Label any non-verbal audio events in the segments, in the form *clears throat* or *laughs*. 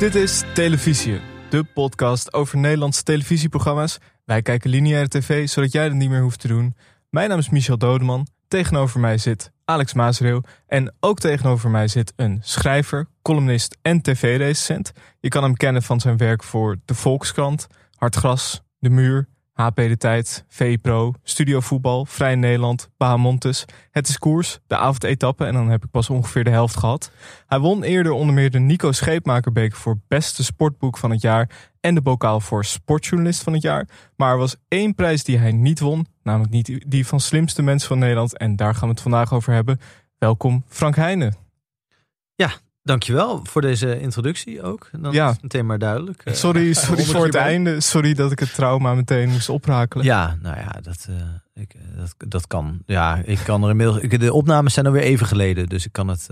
Dit is Televisie, de podcast over Nederlandse televisieprogramma's. Wij kijken lineaire tv, zodat jij dat niet meer hoeft te doen. Mijn naam is Michel Dodeman. Tegenover mij zit Alex Maasreel. En ook tegenover mij zit een schrijver, columnist en tv-recensent. Je kan hem kennen van zijn werk voor De Volkskrant, Hartgras, De Muur, HP De Tijd, VPRO, Studio Voetbal, Vrij Nederland, Bahamontes. Het is koers, de avondetappe en dan heb ik pas ongeveer de helft gehad. Hij won eerder onder meer de Nico Scheepmakerbeker voor beste sportboek van het jaar en de bokaal voor sportjournalist van het jaar. Maar er was één prijs die hij niet won, namelijk niet die van slimste mensen van Nederland en daar gaan we het vandaag over hebben. Welkom Frank Heijnen. Dankjewel voor deze introductie ook. Dan Ja. is het meteen maar duidelijk. Eh, Sorry, *laughs* sorry voor het einde. Sorry dat ik het trauma meteen moest oprakelen. Ja, nou ja, dat, eh, ik, eh, dat, dat kan. Ja, ik kan er inmiddels. ik- De opnames zijn alweer even geleden, dus ik kan het,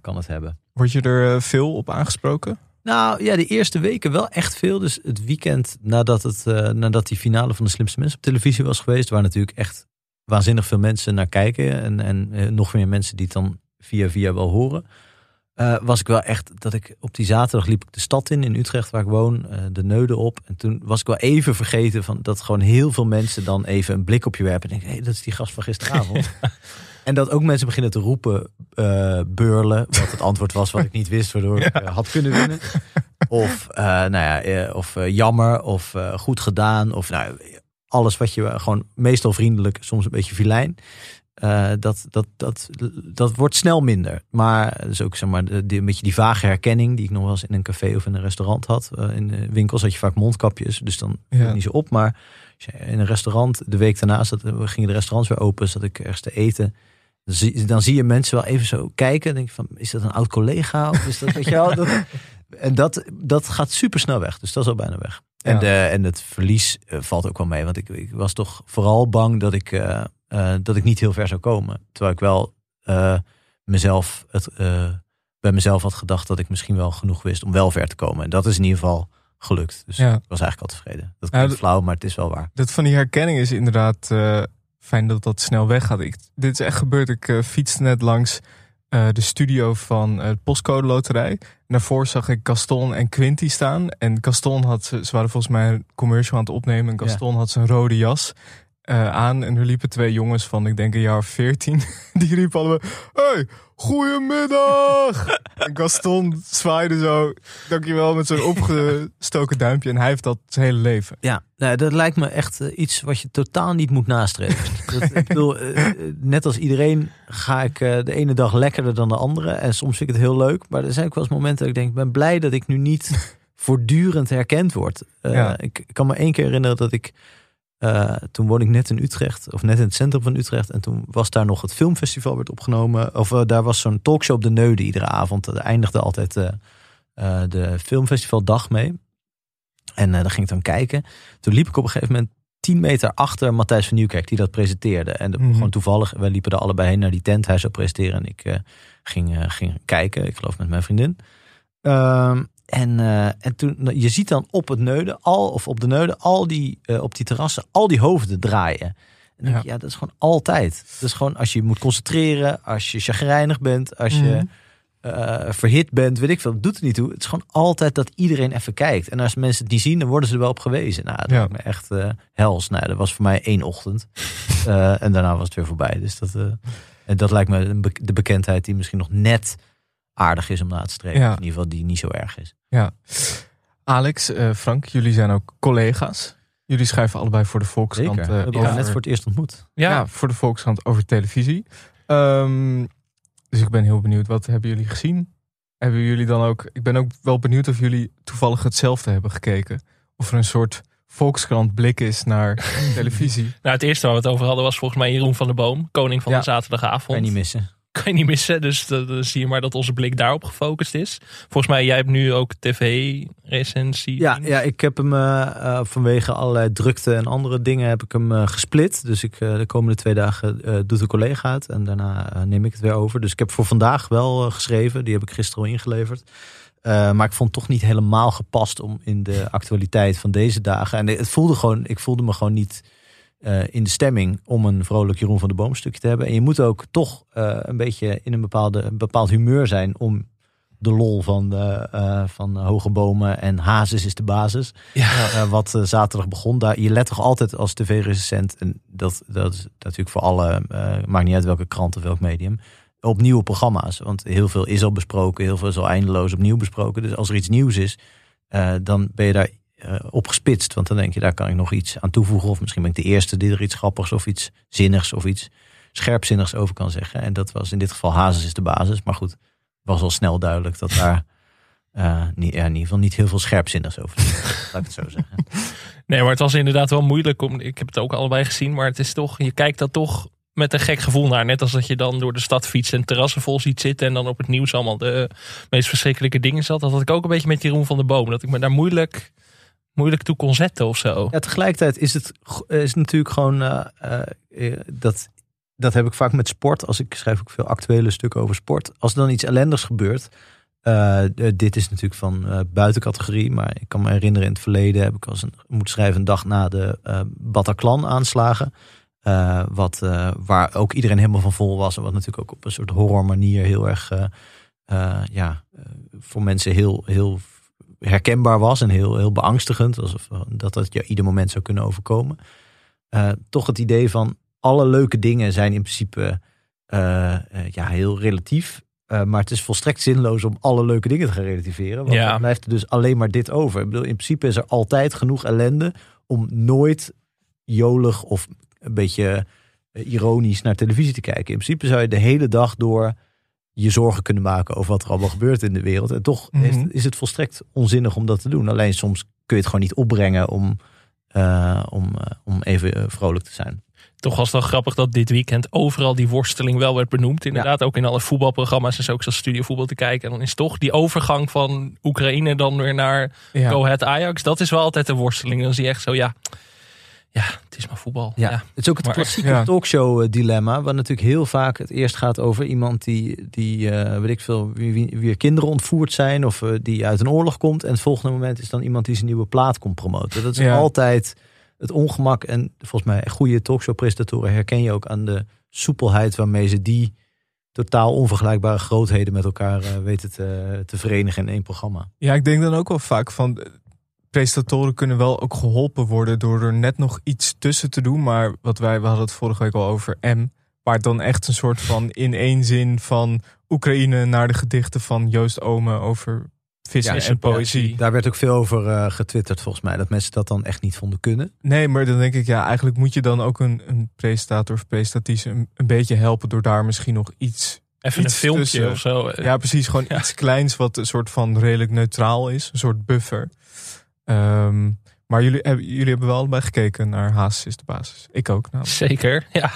kan het hebben. Word je er veel op aangesproken? Nou ja, de eerste weken wel echt veel. Dus het weekend nadat, het, nadat die finale van de slimste mensen op televisie was geweest, waar natuurlijk echt waanzinnig veel mensen naar kijken. En, en nog meer mensen die het dan via via wel horen. Eh, was ik wel echt dat ik op die zaterdag liep ik de stad in in Utrecht waar ik woon, eh, de Neuden op. En toen was ik wel even vergeten van dat gewoon heel veel mensen dan even een blik op je werpen. En denken, hé, dat is die gast van gisteravond. *laughs* En dat ook mensen beginnen te roepen, eh beurlen, wat het antwoord was wat ik niet wist, waardoor ik had kunnen winnen. Of, nou ja, of jammer, of goed gedaan, of nou, alles wat je gewoon meestal vriendelijk, soms een beetje vilijn. Eh, dat, dat, dat, dat wordt snel minder. Maar dus ook zeg maar, de, een beetje die vage herkenning die ik nog wel eens in een café of in een restaurant had. Eh, in de winkels had je vaak mondkapjes, dus dan Ja. niet zo op. Maar in een restaurant, de week daarna zat, gingen de restaurants weer open, zat ik ergens te eten. Dan zie, dan zie je mensen wel even zo kijken. Dan denk je van, is dat een oud collega? Of is dat, weet je wel? *laughs* Dat, en dat, dat gaat super snel weg. Dus dat is al bijna weg. En, de, en het verlies eh, valt ook wel mee. Want ik, ik was toch vooral bang dat ik, eh, eh, dat ik niet heel ver zou komen. Terwijl ik wel eh, mezelf het, eh, bij mezelf had gedacht dat ik misschien wel genoeg wist om wel ver te komen. En dat is in ieder geval gelukt. Dus Ja. ik was eigenlijk al tevreden. Dat klinkt flauw, maar het is wel waar. Dat van die herkenning is inderdaad fijn dat dat snel weggaat. Ik, dit is echt gebeurd. Ik fietste net langs de studio van het Postcode Loterij. En daarvoor zag ik Gaston en Quinty staan. En Gaston had, ze ze waren volgens mij een commercial aan het opnemen. En Gaston had zijn rode jas eh, aan. En er liepen twee jongens van, ik denk een jaar of veertien. *laughs* Die riepen allemaal, hey, goedemiddag! *laughs* en Gaston zwaaide zo, dankjewel, met zo'n opgestoken duimpje. En hij heeft dat zijn hele leven. Ja, nou, dat lijkt me echt eh, iets wat je totaal niet moet nastreven. *laughs* dat, ik bedoel, eh, net als iedereen ga ik de ene dag lekkerder dan de andere. En soms vind ik het heel leuk. Maar er zijn ook wel eens momenten dat ik denk, ik ben blij dat ik nu niet voortdurend herkend word. Ja. ik kan me één keer herinneren dat ik, eh, toen woon ik net in Utrecht, of net in het centrum van Utrecht. En toen was daar nog het filmfestival werd opgenomen. Of eh, daar was zo'n talkshow op de Neude iedere avond. Daar eindigde altijd eh, de filmfestivaldag mee. En daar ging ik dan kijken. Toen liep ik op een gegeven moment 10 meter achter Matthijs van Nieuwkerk, die dat presenteerde. En Mhm. gewoon toevallig, wij liepen er allebei heen naar die tent. Hij zou presenteren en ik ging, ging kijken. Ik geloof met mijn vriendin. Ehm, en, eh, en toen, nou, je ziet dan op het neuden, al, of op de neuden, al die, eh, op die terrassen, al die hoofden draaien. En ik, ja, dat is gewoon altijd. Dat is gewoon als je moet concentreren, als je chagrijnig bent, als je Mhm. eh, verhit bent, weet ik veel. Dat doet er niet toe. Het is gewoon altijd dat iedereen even kijkt. En als mensen het niet zien, dan worden ze er wel op gewezen. Nou, dat Ja. me echt hels. Nou, dat was voor mij één ochtend. *laughs* En daarna was het weer voorbij. Dus dat, en dat lijkt me de bekendheid die misschien nog net aardig is om na te streven. Ja. In ieder geval die niet zo erg is. Ja. Alex, eh, Frank, jullie zijn ook collega's. Jullie schrijven allebei voor de Volkskrant. Zeker. eh, We hebben over- net voor het eerst ontmoet. ja. Ja, voor de Volkskrant over televisie. Ehm, dus ik ben heel benieuwd, wat hebben jullie gezien? Hebben jullie dan ook... Ik ben ook wel benieuwd of jullie toevallig hetzelfde hebben gekeken. Of er een soort Volkskrant blik is naar *laughs* televisie. nou, het eerste waar we het over hadden was volgens mij Jeroen van der Boom, koning van Ja. de zaterdagavond. Kan je niet missen. *laughs* Kan je niet missen, dus dan zie je maar dat onze blik daarop gefocust is. Volgens mij, jij hebt nu ook tv-recensie. Ja, ja, ik heb hem eh, eh, vanwege allerlei drukte en andere dingen heb ik hem eh, gesplit. Dus ik, de komende twee dagen doet een collega het en daarna neem ik het weer over. Dus ik heb voor vandaag wel geschreven. Die heb ik gisteren al ingeleverd. Maar ik vond het toch niet helemaal gepast om in de actualiteit van deze dagen. En het voelde gewoon, ik voelde me gewoon niet eh, in de stemming om een vrolijk Jeroen van de Boom stukje te hebben. En je moet ook toch eh, een beetje in een, bepaalde, een bepaald humeur zijn om de lol van, de, eh, van Hoge Bomen en Hazes is de basis. Ja. Wat zaterdag begon. Daar, je let toch altijd als tv-recensent, en dat, dat is natuurlijk voor alle, maakt niet uit welke krant of welk medium, op nieuwe programma's. Want heel veel is al besproken, heel veel is al eindeloos opnieuw besproken. Dus als er iets nieuws is, dan ben je daar eh, op gespitst. Want dan denk je, daar kan ik nog iets aan toevoegen. Of misschien ben ik de eerste die er iets grappigs of iets zinnigs of iets scherpzinnigs over kan zeggen. En dat was in dit geval Hazes is de basis. Maar goed, was al snel duidelijk dat daar eh, niet, ja, in ieder geval niet heel veel scherpzinnigs over is. *laughs* Laat ik het zo zeggen. Nee, maar het was inderdaad wel moeilijk. Om, ik heb het ook allebei gezien. Maar het is toch, je kijkt dat toch met een gek gevoel naar. Net als dat je dan door de stad fietst en terrassen vol ziet zitten. En dan op het nieuws allemaal de meest verschrikkelijke dingen zat. Dat had ik ook een beetje met Jeroen van der Boom. Dat ik me daar moeilijk, moeilijk toe kon zetten of zo. Ja, tegelijkertijd is het go- is natuurlijk gewoon eh, eh, eh, dat. Dat heb ik vaak met sport. Als ik schrijf ook veel actuele stukken over sport. Als er dan iets ellendigs gebeurt. eh, eh, dit is natuurlijk van eh buitencategorie. Maar ik kan me herinneren in het verleden heb ik als een moet schrijven een dag na de eh Bataclan aanslagen. Eh, wat, eh, waar ook iedereen helemaal van vol was. En wat natuurlijk ook op een soort horror manier heel erg eh, eh, ja, eh, voor mensen heel, heel herkenbaar was. En heel, heel beangstigend. Alsof eh, dat dat je ieder moment zou kunnen overkomen. Eh, toch het idee van alle leuke dingen zijn in principe eh, ja, heel relatief. Maar het is volstrekt zinloos om alle leuke dingen te gaan relativeren. Want Ja. dan blijft er dus alleen maar dit over. Ik bedoel, in principe is er altijd genoeg ellende om nooit jolig of een beetje ironisch naar televisie te kijken. In principe zou je de hele dag door je zorgen kunnen maken over wat er allemaal gebeurt in de wereld. En toch Mhm. is het volstrekt onzinnig om dat te doen. Alleen soms kun je het gewoon niet opbrengen om, eh, om, eh, om even eh, vrolijk te zijn. Toch was het wel grappig dat dit weekend overal die worsteling wel werd benoemd. Inderdaad, ook in alle voetbalprogramma's en zo ook zoals Studio Voetbal te kijken. En dan is toch die overgang van Oekraïne dan weer naar Ja. Go Ahead Ajax. Dat is wel altijd een worsteling. Dan zie je echt zo, ja, ja het is maar voetbal. Ja, Ja. het is ook het Maar- klassieke Ja. talkshow eh, dilemma, waar natuurlijk heel vaak het eerst gaat over iemand die, die eh, weet ik veel, wie, wie, wie er kinderen ontvoerd zijn of eh, die uit een oorlog komt. En het volgende moment is dan iemand die zijn nieuwe plaat komt promoten. Dat is Ja. altijd het ongemak. En volgens mij goede talkshow-presentatoren herken je ook aan de soepelheid waarmee ze die totaal onvergelijkbare grootheden met elkaar eh, weten te, te verenigen in één programma. Ja, ik denk dan ook wel vaak van. Eh, Presentatoren kunnen wel ook geholpen worden door er net nog iets tussen te doen. Maar wat wij, we hadden het vorige week al over M. Waar het dan echt een soort van in één zin van Oekraïne naar de gedichten van Joost Ome over vissen Ja, en poëzie. Daar werd ook veel over eh, getwitterd volgens mij, dat mensen dat dan echt niet vonden kunnen. Nee, maar dan denk ik, ja, eigenlijk moet je dan ook een, een presentator of presentatrice een, een beetje helpen door daar misschien nog iets. Even Iets een filmpje tussen. of zo. Ja, precies. Gewoon Ja. iets kleins wat een soort van redelijk neutraal is. Een soort buffer. Ehm, maar jullie, hebben- jullie hebben wel allebei gekeken naar Haas is de basis. Ik ook. Nou. Zeker, *laughs* ja.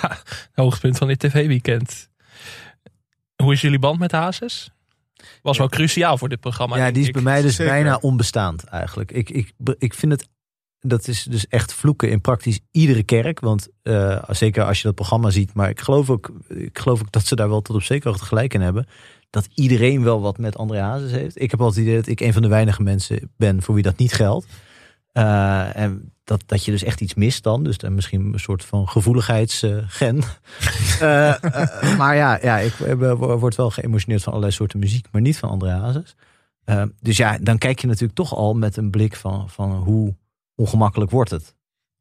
Hoogtepunt van dit tv-weekend. Hoe is jullie band met Hazes? Was wel cruciaal voor dit programma. ja, die is ik. bij mij dus Zeker. bijna onbestaand eigenlijk. Ik, ik, ik vind het, dat is dus echt vloeken in praktisch iedere kerk. Want eh, zeker als je dat programma ziet. Maar ik geloof, ook, ik geloof ook dat ze daar wel tot op zekere hoogte gelijk in hebben. Dat iedereen wel wat met André Hazes heeft. Ik heb altijd het idee dat ik een van de weinige mensen ben voor wie dat niet geldt. Eh, en dat, dat je dus echt iets mist dan. Dus dan misschien een soort van gevoeligheidsgen. Eh, eh, maar ja, ja ik word wel geëmotioneerd van allerlei soorten muziek. Maar niet van André Hazes. Dus ja, dan kijk je natuurlijk toch al met een blik van, van hoe ongemakkelijk wordt het.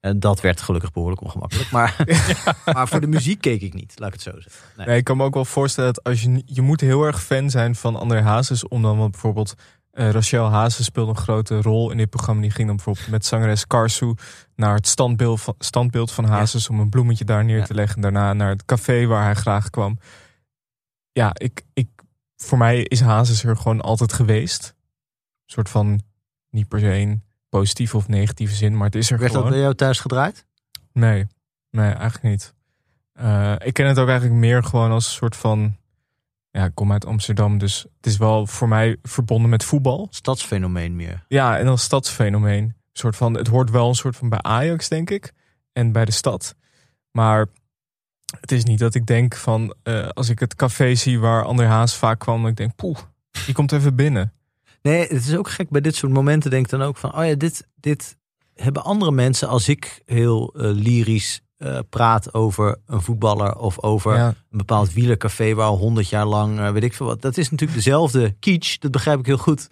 En dat werd gelukkig behoorlijk ongemakkelijk. Maar, *laughs* *laughs* maar voor de muziek keek ik niet, laat ik het zo zeggen. Nee. Nee, ik kan me ook wel voorstellen dat als je, je moet heel erg fan zijn van André Hazes. Om dan bijvoorbeeld, eh Rachel Hazes speelde een grote rol in dit programma. Die ging dan bijvoorbeeld met zangeres Karsu naar het standbeeld van, standbeeld van Hazes. Om een bloemetje daar neer Ja. te leggen. Daarna naar het café waar hij graag kwam. Ja, ik, ik, voor mij is Hazes er gewoon altijd geweest. Een soort van, niet per se een positieve of negatieve zin. Maar het is er Werd dat gewoon. bij jou thuis gedraaid? Nee, nee, eigenlijk niet. Eh, ik ken het ook eigenlijk meer gewoon als een soort van. Ja, ik kom uit Amsterdam, dus het is wel voor mij verbonden met voetbal. Stadsfenomeen meer. Ja, en als stadsfenomeen. Een soort van, het hoort wel een soort van bij Ajax, denk ik. En bij de stad. Maar het is niet dat ik denk van, eh, als ik het café zie waar André Haas vaak kwam, dat ik denk, poeh, die komt even binnen. Nee, het is ook gek bij dit soort momenten denk dan ook van, oh ja, dit, dit hebben andere mensen als ik heel eh, lyrisch eh, praat over een voetballer of over Ja. een bepaald wielercafé waar al honderd jaar lang, eh, weet ik veel wat. Dat is natuurlijk dezelfde kitsch, dat begrijp ik heel goed.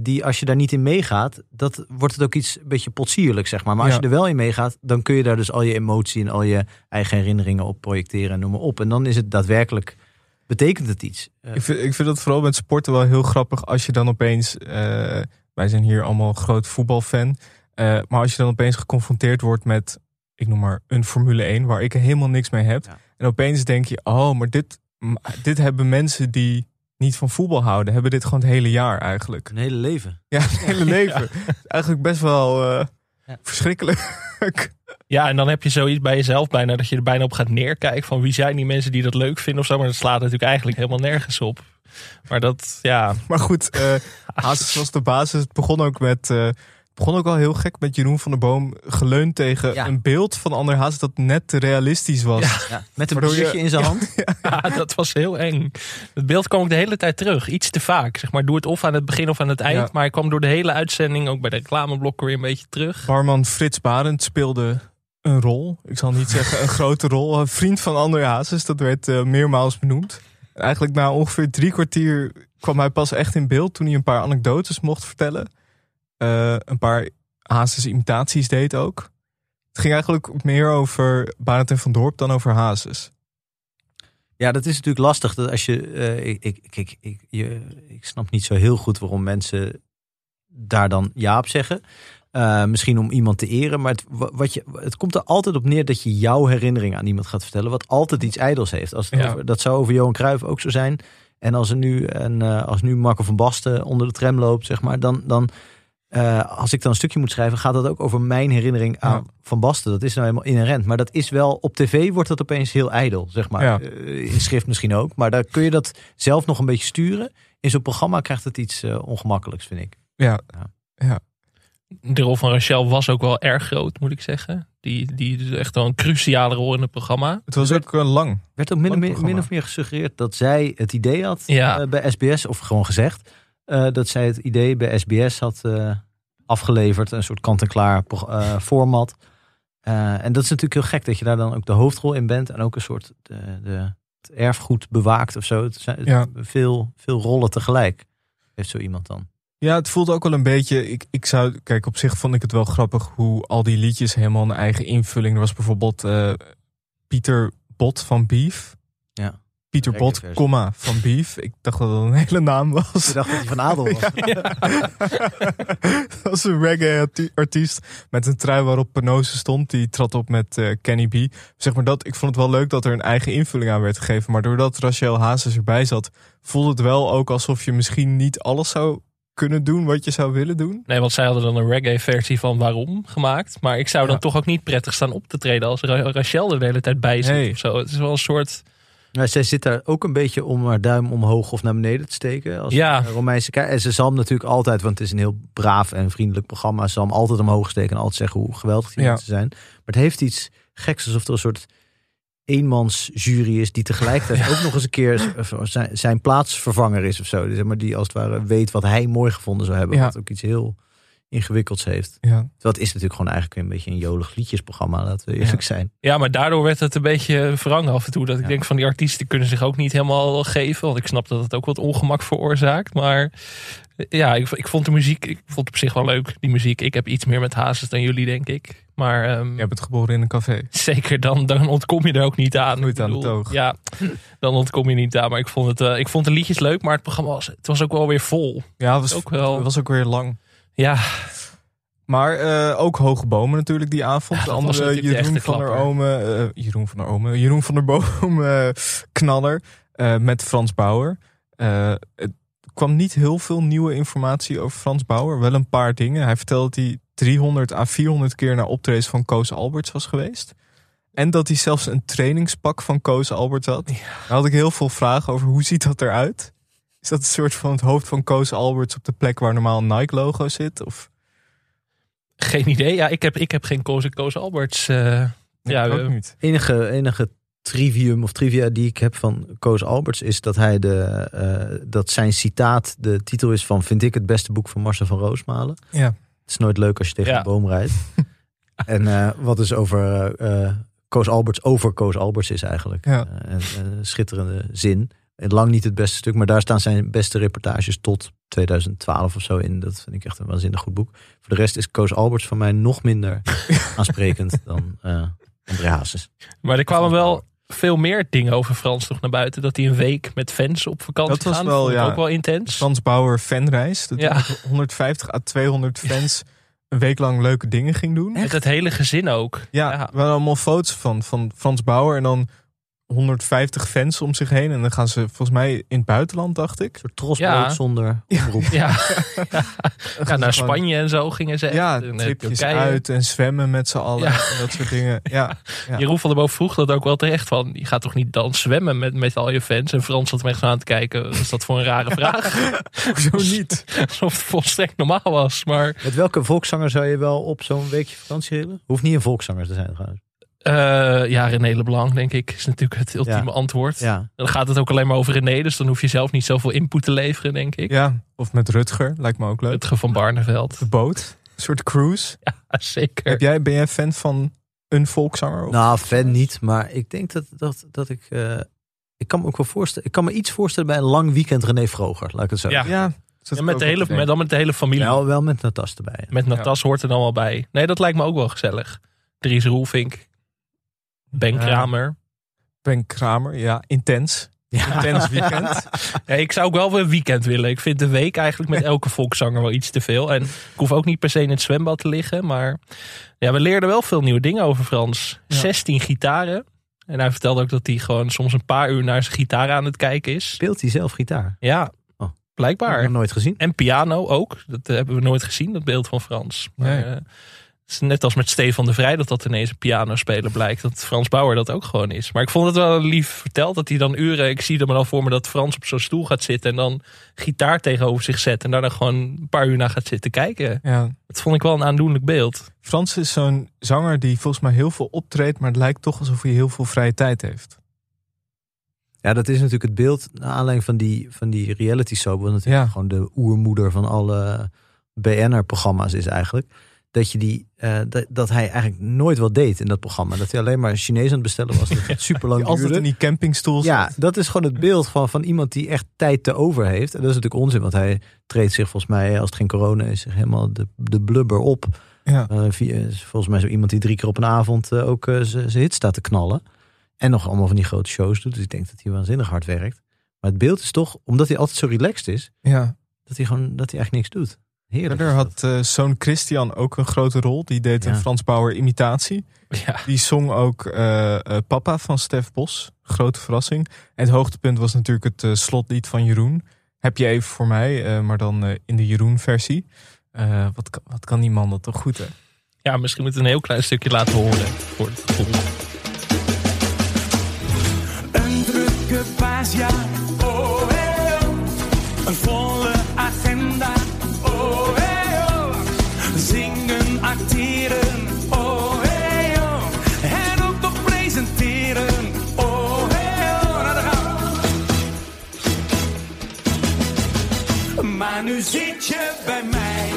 die als je daar niet in meegaat, dat wordt het ook iets een beetje potsierlijk, zeg maar. Maar als Ja. je er wel in meegaat, dan kun je daar dus al je emotie en al je eigen herinneringen op projecteren en noem maar op. En dan is het daadwerkelijk, betekent het iets. Eh, Ik vind, ik vind dat vooral met sporten wel heel grappig als je dan opeens. eh, wij zijn hier allemaal groot voetbalfan. eh, maar als je dan opeens geconfronteerd wordt met, ik noem maar, een Formule 1 waar ik helemaal niks mee heb. Ja. En opeens denk je, oh, maar dit, dit hebben mensen die niet van voetbal houden, hebben dit gewoon het hele jaar eigenlijk. een hele leven. Ja, het hele *laughs* leven. Eigenlijk best wel Ja. verschrikkelijk. Ja, en dan heb je zoiets bij jezelf bijna dat je er bijna op gaat neerkijken van wie zijn die mensen die dat leuk vinden of zo. Maar dat slaat natuurlijk eigenlijk helemaal nergens op. Maar dat, ja, Maar goed, eh *laughs* Hazes was de basis. Het begon ook met. eh, begon ook wel heel gek met Jeroen van der Boom geleund tegen Ja. een beeld van Ander Hazes dat net te realistisch was. Ja, met een biertje in zijn hand. *laughs* ja, dat was heel eng. Het beeld kwam ook de hele tijd terug. Iets te vaak. Zeg maar, doe het of aan het begin of aan het eind. Ja. Maar hij kwam door de hele uitzending, ook bij de reclameblokken weer een beetje terug. Barman Frits Barend speelde een rol. Ik zal niet zeggen een grote rol. Een vriend van Ander Hazes, dat werd eh, meermaals benoemd. En eigenlijk na ongeveer drie kwartier kwam hij pas echt in beeld toen hij een paar anekdotes mocht vertellen. Eh, een paar Hazes imitaties deed ook. Het ging eigenlijk meer over Barend en Van Dorp dan over Hazes. Ja, dat is natuurlijk lastig. Dat als je, eh, ik, ik, ik, ik, je, ik snap niet zo heel goed waarom mensen daar dan ja op zeggen. Eh, misschien om iemand te eren, maar het, wa- wat je, het komt er altijd op neer dat je jouw herinnering aan iemand gaat vertellen, wat altijd iets ijdels heeft. Als het Ja. over, dat zou over Johan Cruijff ook zo zijn. En als er nu, en, als nu Marco van Basten onder de tram loopt, zeg maar, dan, dan eh, als ik dan een stukje moet schrijven, gaat dat ook over mijn herinnering aan Ja. Van Basten. Dat is nou helemaal inherent. Maar dat is wel, op tv wordt dat opeens heel ijdel, zeg maar. Ja. Eh, in schrift misschien ook. Maar daar kun je dat zelf nog een beetje sturen. In zo'n programma krijgt het iets eh, ongemakkelijks, vind ik. Ja, De rol van Rachel was ook wel erg groot, moet ik zeggen. Die, die is echt wel een cruciale rol in het programma. het was ook lang. werd ook min, min, of meer gesuggereerd dat zij het idee had Ja. bij SBS, of gewoon gezegd, eh, dat zij het idee bij SBS had eh, afgeleverd. Een soort kant-en-klaar eh, format. Eh, en dat is natuurlijk heel gek dat je daar dan ook de hoofdrol in bent. En ook een soort de, de, het erfgoed bewaakt of zo. Het zijn Ja. veel, veel rollen tegelijk. Heeft zo iemand dan. Ja, het voelde ook wel een beetje. Ik, ik zou, kijk, op zich vond ik het wel grappig hoe al die liedjes helemaal een eigen invulling. Er was bijvoorbeeld eh, Pieter Bot van Beef. Ja. Pieter Bot, comma, van Beef. Ik dacht dat dat een hele naam was. Ik dacht dat hij van Adel was. *laughs* dat was een reggae-artiest met een trui waarop Penose stond. Die trad op met eh, Kenny B. Zeg maar dat, ik vond het wel leuk dat er een eigen invulling aan werd gegeven. Maar doordat Rachel Hazes erbij zat, voelde het wel ook alsof je misschien niet alles zou kunnen doen wat je zou willen doen. Nee, want zij hadden dan een reggae-versie van Waarom gemaakt. Maar ik zou dan Ja. toch ook niet prettig staan op te treden als Ra- Rachel er de hele tijd bij zit Nee. of zo. Het is wel een soort... Nou, zij zit daar ook een beetje om haar duim omhoog of naar beneden te steken. Als Ja. Romeinse kei- En ze zal hem natuurlijk altijd, want het is een heel braaf en vriendelijk programma. Ze zal hem altijd omhoog steken en altijd zeggen hoe geweldig die mensen zijn. Maar het heeft iets geks, alsof er een soort eenmansjury is die tegelijkertijd *laughs* ook nog eens een keer zijn, zijn plaatsvervanger is of zo. Dus zeg maar die als het ware weet wat hij mooi gevonden zou hebben. Ja. Wat ook iets heel ingewikkelds heeft. Ja, het is natuurlijk gewoon eigenlijk een beetje een jolig liedjesprogramma, laten we eerlijk zijn. Ja, maar daardoor werd het een beetje wrang af en toe. Dat ik Ja. denk van die artiesten kunnen zich ook niet helemaal geven. Want ik snap dat het ook wat ongemak veroorzaakt. Maar ja, ik, ik vond de muziek, ik vond het op zich wel leuk, die muziek. Ik heb iets meer met hazes dan jullie, denk ik. Maar ehm, je bent geboren in een café. zeker, dan, dan ontkom je er ook niet aan. Nooit aan de bedoel, toog. Ja, dan ontkom je niet aan. Maar ik vond, het, eh, ik vond de liedjes leuk, maar het programma was, het was ook wel weer vol. Ja, het was, Ook wel. het was ook weer lang. Ja, Maar eh, ook Hoge Bomen natuurlijk die avond. Ja, de dat was andere natuurlijk de Jeroen van der eh, Jeroen van der Ome. Jeroen van der Boom *laughs* eh, knaller. eh, met Frans Bauer. Het kwam niet heel veel nieuwe informatie over Frans Bauer. Wel een paar dingen. Hij vertelde dat hij 300 à 400 keer naar optredens van Koos Alberts was geweest. En dat hij zelfs een trainingspak van Koos Alberts had. Daar had ik heel veel vragen over. Hoe ziet dat eruit? Is dat een soort van het hoofd van Koos Alberts op de plek waar normaal een Nike-logo zit? Of... geen idee. Ja, ik heb, ik heb geen Koos, Koos Alberts. eh, Nee, Ja, ook eh, niet. enige, enige trivium of trivia die ik heb van Koos Alberts is dat hij de, eh, dat zijn citaat de titel is van vind ik het beste boek van Marcel van Roosmalen. Ja. Het is nooit leuk als je tegen Ja. een boom rijdt. *laughs* En eh, wat dus over eh, eh, Koos Alberts over Koos Alberts is eigenlijk. Ja. Een, een schitterende zin. En lang niet het beste stuk, maar daar staan zijn beste reportages tot 2012 of zo in. Dat vind ik echt een waanzinnig goed boek. Voor de rest is Koos Alberts van mij nog minder *laughs* aansprekend dan eh André Hazes. Maar er kwamen wel veel meer dingen over Frans nog naar buiten. Dat hij een week met fans op vakantie Dat was gaan. wel, ja. ook wel intens. Frans Bauer fanreis. Dat Ja. hij met 150 à 200 fans een week lang leuke dingen ging doen. Met het hele gezin ook. Ja, Ja. we hadden allemaal foto's van, van Frans Bauer en dan 150 fans om zich heen. En dan gaan ze volgens mij in het buitenland, dacht ik. Een soort Ja. zonder omroep. Ja, *laughs* ja gaan naar gewoon- Spanje en zo gingen ze. echt. Ja, En, eh, tripjes Turkije. uit en zwemmen met z'n allen Ja. en dat soort dingen. Ja, *laughs* ja. Jeroen van der Boom vroeg dat ook wel terecht. Van, je gaat toch niet dan zwemmen met, met al je fans? En Frans zat me echt aan te kijken. Wat is dat voor een rare vraag? *laughs* hoezo niet? Alsof het volstrekt normaal was. Maar Met welke volkszanger zou je wel op zo'n weekje vakantie willen? Hoeft niet een volkszanger te zijn trouwens. Eh ja, René Leblanc denk ik is natuurlijk het ultieme Ja. antwoord. Ja. Dan gaat het ook alleen maar over René. Dus dan hoef je zelf niet zoveel input te leveren denk ik. Ja, of met Rutger, lijkt me ook leuk. Rutger van Barneveld. De boot, een soort cruise. *laughs* Ja, zeker. Heb jij, ben jij fan van een volkszanger? Of? Nou, fan niet, maar ik denk dat, dat, dat ik... eh, ik kan me ook wel voorstellen... Ik kan me iets voorstellen bij een lang weekend René Vroger, laat ik het zo Ja. zeggen. ja, met de hele, met, dan met de hele familie. Wel, wel met Natas erbij. Met Natas hoort er dan wel bij. Nee, dat lijkt me ook wel gezellig. Dries Roelvink. Ben Ja. Kramer. Ben Kramer, ja, intens. Ja. Intens weekend. *laughs* Ja, ik zou ook wel weer een weekend willen. Ik vind de week eigenlijk met elke volkszanger wel iets te veel. En ik hoef ook niet per se in het zwembad te liggen. Maar ja, we leerden wel veel nieuwe dingen over Frans. Ja. 16 gitaren. En hij vertelde ook dat hij gewoon soms een paar uur naar zijn gitaar aan het kijken is. Speelt hij zelf gitaar? Ja, Oh. Heb ik blijkbaar. nog nooit gezien. En piano ook. Dat eh, hebben we nooit gezien, dat beeld van Frans. Maar, Nee. eh, het is net als met Stefan de Vrij dat dat ineens een pianospeler blijkt. Dat Frans Bauer dat ook gewoon is. Maar ik vond het wel lief verteld dat hij dan uren... Ik zie er maar dan voor me dat Frans op zo'n stoel gaat zitten... en dan gitaar tegenover zich zet... en daar dan gewoon een paar uur naar gaat zitten kijken. Ja. Dat vond ik wel een aandoenlijk beeld. Frans is zo'n zanger die volgens mij heel veel optreedt, maar het lijkt toch alsof hij heel veel vrije tijd heeft. Ja, dat is natuurlijk het beeld naar aanleiding van die, van die reality soap. Wat natuurlijk Ja. gewoon de oermoeder van alle BN'er-programma's is eigenlijk. Dat, je die, eh, dat, dat hij eigenlijk nooit wat deed in dat programma. Dat hij alleen maar Chinees aan het bestellen was. Dat het *laughs* super lang altijd in die campingstoel Ja, dat is gewoon het beeld van, van iemand die echt tijd te over heeft. En dat is natuurlijk onzin, want hij treedt zich volgens mij, als het geen corona is, zich helemaal de, de blubber op. Ja. Eh, via- volgens mij zo iemand die drie keer op een avond eh, ook zijn hit staat te knallen. En nog allemaal van die grote shows doet. Dus ik denk dat hij waanzinnig hard werkt. Maar het beeld is toch, omdat hij altijd zo relaxed is, ja. dat hij gewoon dat hij echt niks doet. Heerlijk. Verder is had eh, zoon Christian ook een grote rol. Die deed een. Frans Bauer imitatie. Ja, Die zong ook eh, eh, Papa van Stef Bos. Grote verrassing. En het hoogtepunt was natuurlijk het slotlied van Jeroen. Heb je even voor mij, eh, maar dan eh, in de Jeroen-versie. Eh, wat, kan- wat kan die man dat toch goed, hè? ja misschien moeten we een heel klein stukje laten horen. Voor het gevoel. Een drukke paasjaar, oh hey, oh. Een volle nu zit je bij mij.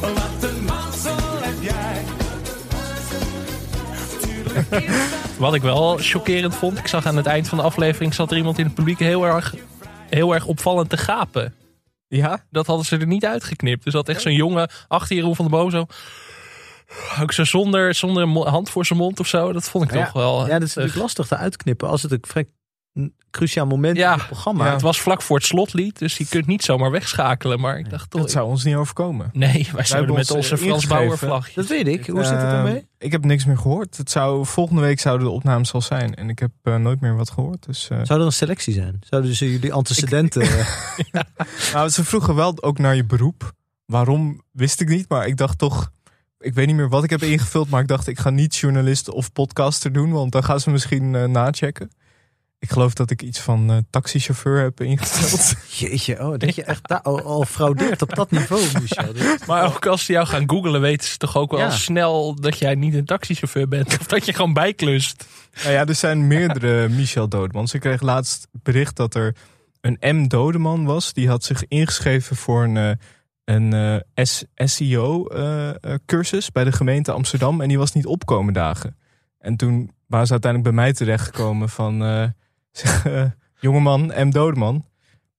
Wat een mazzel heb jij. *laughs* Wat ik wel chockerend vond, ik zag aan het eind van de aflevering zat er iemand in het publiek heel erg, heel erg opvallend te gapen. Ja? Dat hadden ze er niet uitgeknipt. Dus dat echt zo'n jongen achter Jeroen van de Boom zo. Ook zo zonder, zonder hand voor zijn mond of zo. Dat vond ik Ja, toch wel. Ja, dat is natuurlijk lastig te uitknippen als het een vrij een cruciaal moment Ja, in het programma. ja. Het was vlak voor het slotlied, dus je kunt niet zomaar wegschakelen. Maar ik dacht toch. Dat zou ons niet overkomen. Nee, wij zouden met onze eh, Frans ingegeven. Bauer vlag. Dat weet ik. Hoe zit het Eh, ermee? Ik heb niks meer gehoord. Het zou, volgende week zouden de opnames al zijn. En ik heb eh, nooit meer wat gehoord. Dus, eh, Zou er een selectie zijn? Zouden ze jullie antecedenten... eh, *laughs* Nou, ze vroegen wel ook naar je beroep. Waarom wist ik niet, maar ik dacht toch. Ik weet niet meer wat ik heb ingevuld, maar ik dacht ik ga niet journalist of podcaster doen, want dan gaan ze misschien eh, nachecken. Ik geloof dat ik iets van eh, taxichauffeur heb ingevuld. *laughs* Jeetje, oh, dat je echt daar al, al fraudeert op dat niveau, Michel. Maar ook als ze jou gaan googlen, weten ze toch ook wel Ja. snel dat jij niet een taxichauffeur bent. Of dat je gewoon bijklust. nou ja, er zijn meerdere Michel Dodemans. Ik kreeg laatst bericht dat er een M Dodeman was. Die had zich ingeschreven voor een, eh, een eh, SEO-cursus bij de gemeente Amsterdam. En die was niet opkomen dagen. En toen waren ze uiteindelijk bij mij terechtgekomen van... eh, *laughs* jongeman, M. Dodeman.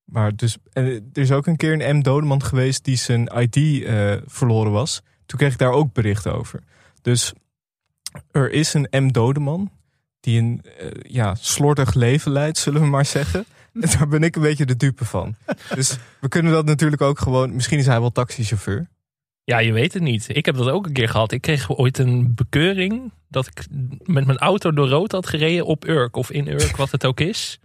Maar dus, en er is ook een keer een M. Dodeman geweest die zijn ID eh, verloren was. Toen kreeg ik daar ook bericht over. Dus er is een M. Dodeman die een eh, ja, slordig leven leidt, zullen we maar zeggen. *laughs* En daar ben ik een beetje de dupe van. Dus we kunnen dat natuurlijk ook gewoon... Misschien is hij wel taxichauffeur. Ja, je weet het niet. Ik heb dat ook een keer gehad. Ik kreeg ooit een bekeuring dat ik met mijn auto door rood had gereden op Urk of in Urk, wat het ook is.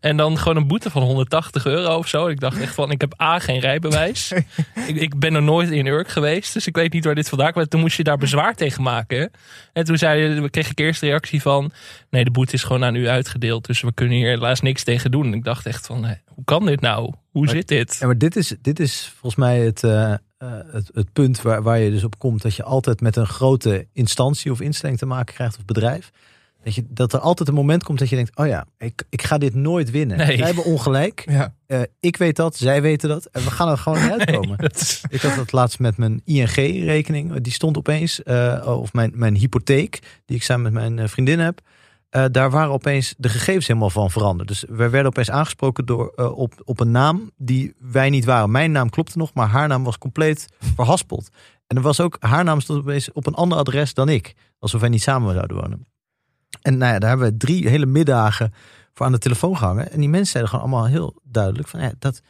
En dan gewoon een boete van 180 euro of zo. Ik dacht echt van, ik heb A, geen rijbewijs. *laughs* ik, ik ben er nooit in Urk geweest, dus ik weet niet waar dit vandaan kwam. Toen moest je daar bezwaar tegen maken. En toen zei, kreeg ik eerst de reactie van, nee, de boete is gewoon aan u uitgedeeld. Dus we kunnen hier helaas niks tegen doen. En ik dacht echt van, hoe kan dit nou? Hoe Maar- zit dit? Ja, maar dit is, dit is volgens mij het, eh, eh, het, het punt waar, waar je dus op komt. Dat je altijd met een grote instantie of instelling te maken krijgt of bedrijf. Dat, je, dat er altijd een moment komt dat je denkt, oh ja, ik, ik ga dit nooit winnen. Nee. Zij hebben ongelijk. Ja, Eh, ik weet dat, zij weten dat. En we gaan er gewoon niet *laughs* uitkomen. Is- Ik had dat laatst met mijn ING-rekening. Die stond opeens, eh, of mijn, mijn hypotheek, die ik samen met mijn vriendin heb. Eh, daar waren opeens de gegevens helemaal van veranderd. Dus we werden opeens aangesproken door, eh, op, op een naam die wij niet waren. Mijn naam klopte nog, maar haar naam was compleet *laughs* verhaspeld. En er was ook, haar naam stond opeens op een ander adres dan ik. Alsof wij niet samen zouden wonen. En nou ja, daar hebben we drie hele middagen voor aan de telefoon gehangen. En die mensen zeiden gewoon allemaal heel duidelijk van ja, dat,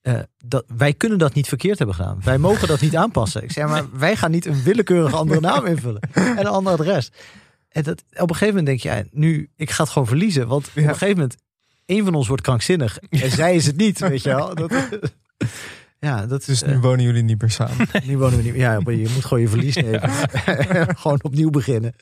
eh, dat wij kunnen dat niet verkeerd hebben gedaan. Wij mogen dat niet *laughs* aanpassen. Ik zei, maar wij gaan niet een willekeurige andere naam invullen en een ander adres. En dat, op een gegeven moment denk je, ja, nu, ik ga het gewoon verliezen. Want op een gegeven moment, één van ons wordt krankzinnig en zij is het niet, weet je wel. *laughs* Dat, ja, dat dus is, nu eh, wonen jullie niet meer samen. *laughs* nu wonen we niet Ja, je moet gewoon je verlies nemen. *laughs* gewoon opnieuw beginnen.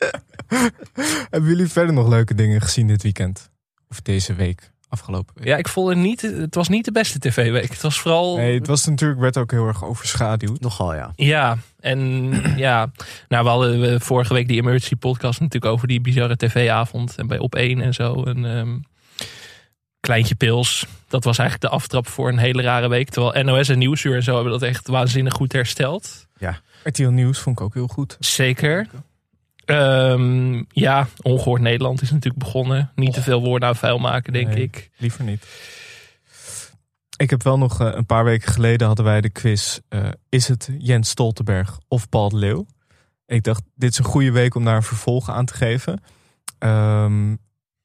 Hebben jullie verder nog leuke dingen gezien dit weekend? Of deze week, afgelopen week? Ja, ik vond het niet, het was niet de beste tv-week. Het was vooral Nee, het was natuurlijk, werd ook heel erg overschaduwd. Nogal, ja. Ja, en *clears throat* ja, nou, we hadden vorige week die emergency podcast natuurlijk over die bizarre tv-avond en bij Op 1 en zo. En ehm, Kleintje Pils, dat was eigenlijk de aftrap voor een hele rare week. Terwijl NOS en Nieuwsuur en zo hebben dat echt waanzinnig goed hersteld. RTL Nieuws vond ik ook heel goed. Zeker. Ehm, ja, Ongehoord Nederland is natuurlijk begonnen. Niet te veel woorden aan vuil maken, denk Nee. ik. Liever niet. Ik heb wel nog eh, een paar weken geleden hadden wij de quiz. eh, is het Jens Stoltenberg of Paul de Leeuw? Ik dacht, dit is een goede week om daar een vervolg aan te geven. Ehm,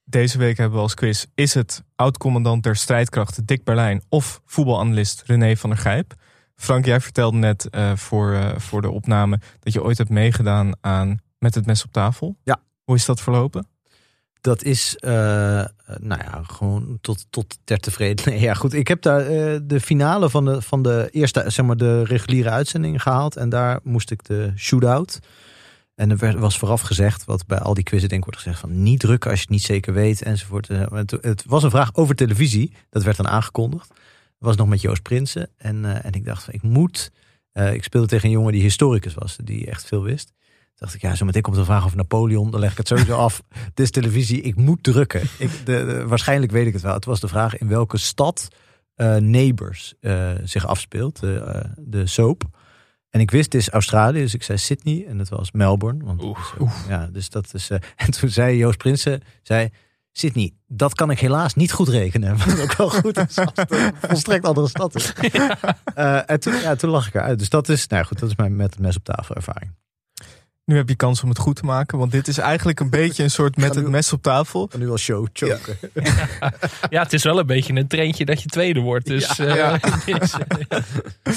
deze week hebben we als quiz. Is het oud-commandant der strijdkrachten Dick Berlijn of voetbalanalist René van der Gijp? Frank, jij vertelde net eh, voor, voor de opname dat je ooit hebt meegedaan aan Met het mes op tafel. Ja. Hoe is dat verlopen? Dat is, eh, nou ja, gewoon tot, tot ter tevreden. *laughs* Nee, ja, goed. Ik heb daar eh, de finale van de, van de eerste, zeg maar, de reguliere uitzending gehaald. En daar moest ik de shootout. En er werd- was vooraf gezegd, wat bij al die quizzen denk ik wordt gezegd, van niet drukken als je het niet zeker weet enzovoort. Eh, Het, het was een vraag over televisie. Dat werd dan aangekondigd. Was nog met Joost Prinsen. En, en ik dacht, van, ik moet. ik speelde tegen een jongen die historicus was, die echt veel wist. Dacht ik, ja, zo meteen komt een vraag over Napoleon. Dan leg ik het sowieso af. Dit is televisie, ik moet drukken. Ik, de, de- waarschijnlijk weet ik het wel. Het was de vraag in welke stad eh, Neighbors eh, zich afspeelt, de, eh, de soap. En ik wist, het is Australië, dus ik zei Sydney en het was Melbourne. Want, Oeh. Ja, dus dat is. *laughs* en toen zei Joost Prinsen, zei Sydney, dat kan ik helaas niet goed rekenen. *laughs* Wat ook wel goed is, als het volstrekt andere stad is. *laughs* Eh, en toen, ja, toen lag ik eruit. Dus dat is, nou ja, goed, dat is mijn met het mes op tafel ervaring. Nu heb je kans om het goed te maken. Want dit is eigenlijk een beetje een soort met het mes op tafel. En nu al show choken. Ja, het is wel een beetje een treintje dat je tweede wordt. Dus eh, Ja. dit is, *laughs* eh,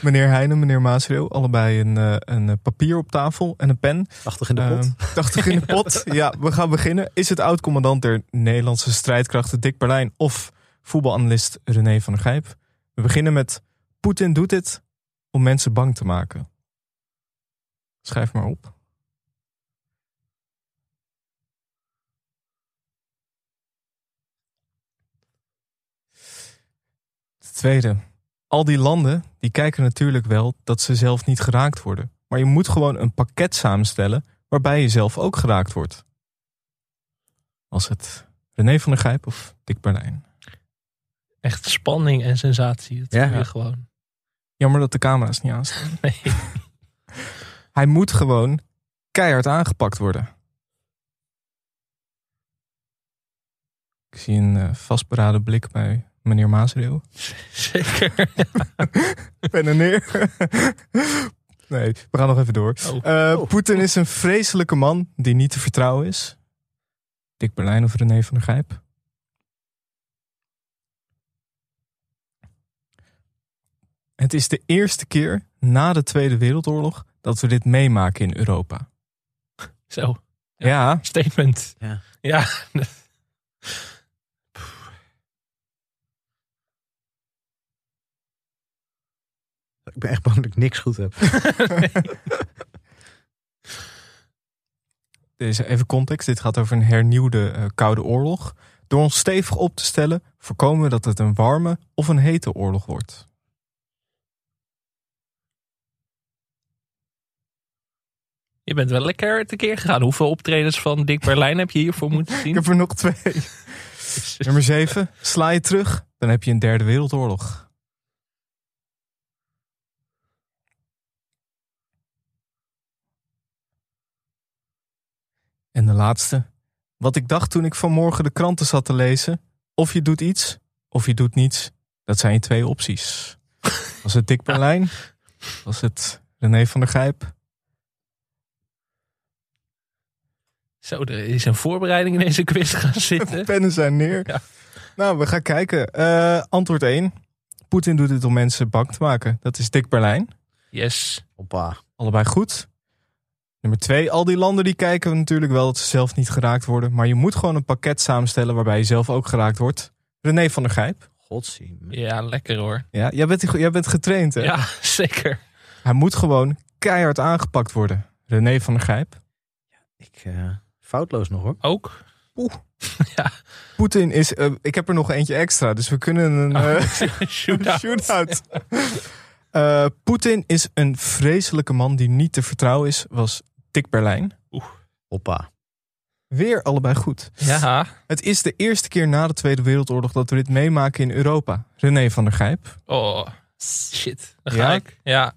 Meneer Heijnen, meneer Maasreel. Allebei een, eh, een eh, papier op tafel en een pen. Achtig in de pot. 80 in de pot. *laughs* Ja, we gaan beginnen. Is het oud-commandant der Nederlandse strijdkrachten Dick Berlijn of voetbalanalist René van der Gijp? We beginnen met Poetin doet dit om mensen bang te maken. Schrijf maar op. De tweede. Al die landen die kijken natuurlijk wel dat ze zelf niet geraakt worden. Maar je moet gewoon een pakket samenstellen waarbij je zelf ook geraakt wordt. Was het René van der Gijp of Dick Berlijn? echt spanning en sensatie. Dat Ja. gewoon. Jammer dat de camera's niet aanstaan. *laughs* Nee. Hij moet gewoon keihard aangepakt worden. Ik zie een eh, vastberaden blik bij meneer Maasreel. *laughs* Zeker. *laughs* Pen en neer. *laughs* nee, we gaan nog even door. Oh. Eh, Poetin is een vreselijke man die niet te vertrouwen is. Dick Berlijn of René van der Gijp? Het is de eerste keer na de Tweede Wereldoorlog dat we dit meemaken in Europa. Zo, Ja, Ja. statement. Ja. Ja. *laughs* Ik ben echt bang dat ik niks goed heb. *laughs* Deze, even context. Dit gaat over een hernieuwde eh, Koude Oorlog. Door ons stevig op te stellen, voorkomen we dat het een warme of een hete oorlog wordt. Je bent wel lekker tekeer gegaan. Hoeveel optredens van Dick Berlijn heb je hiervoor moeten *laughs* Ik zien? heb er nog twee. Nummer 7. Sla je terug, dan heb je een derde wereldoorlog. En de laatste. Wat ik dacht toen ik vanmorgen de kranten zat te lezen. Of je doet iets, of je doet niets. Dat zijn je twee opties. Was het Dick *laughs* Berlijn? Was het René van der Gijp? Zo, er is een voorbereiding in deze quiz gaan *laughs* zitten. Pennen zijn neer. Ja. Nou, we gaan kijken. Eh, antwoord 1. Poetin doet dit om mensen bang te maken. Dat is Dick Berlijn. Yes. Hoppa. Allebei goed. Nummer 2. Al die landen die kijken natuurlijk wel dat ze zelf niet geraakt worden. Maar je moet gewoon een pakket samenstellen waarbij je zelf ook geraakt wordt. René van der Gijp. Godzie. Ja, lekker hoor. Ja, jij bent, jij bent getraind hè? Ja, *laughs* zeker. Hij moet gewoon keihard aangepakt worden. René van der Gijp. Ik, eh, foutloos nog hoor. Ook. *laughs* Poetin is... eh, ik heb er nog eentje extra, dus we kunnen een... eh, *laughs* Shootout. *laughs* Shootout. Eh, Poetin is een vreselijke man die niet te vertrouwen is, was Dick Berlijn. Hoppa. Weer allebei goed. Ja. Het is de eerste keer na de Tweede Wereldoorlog dat we dit meemaken in Europa. René van der Gijp. Oh, shit. Ga Ja? ik. Ja.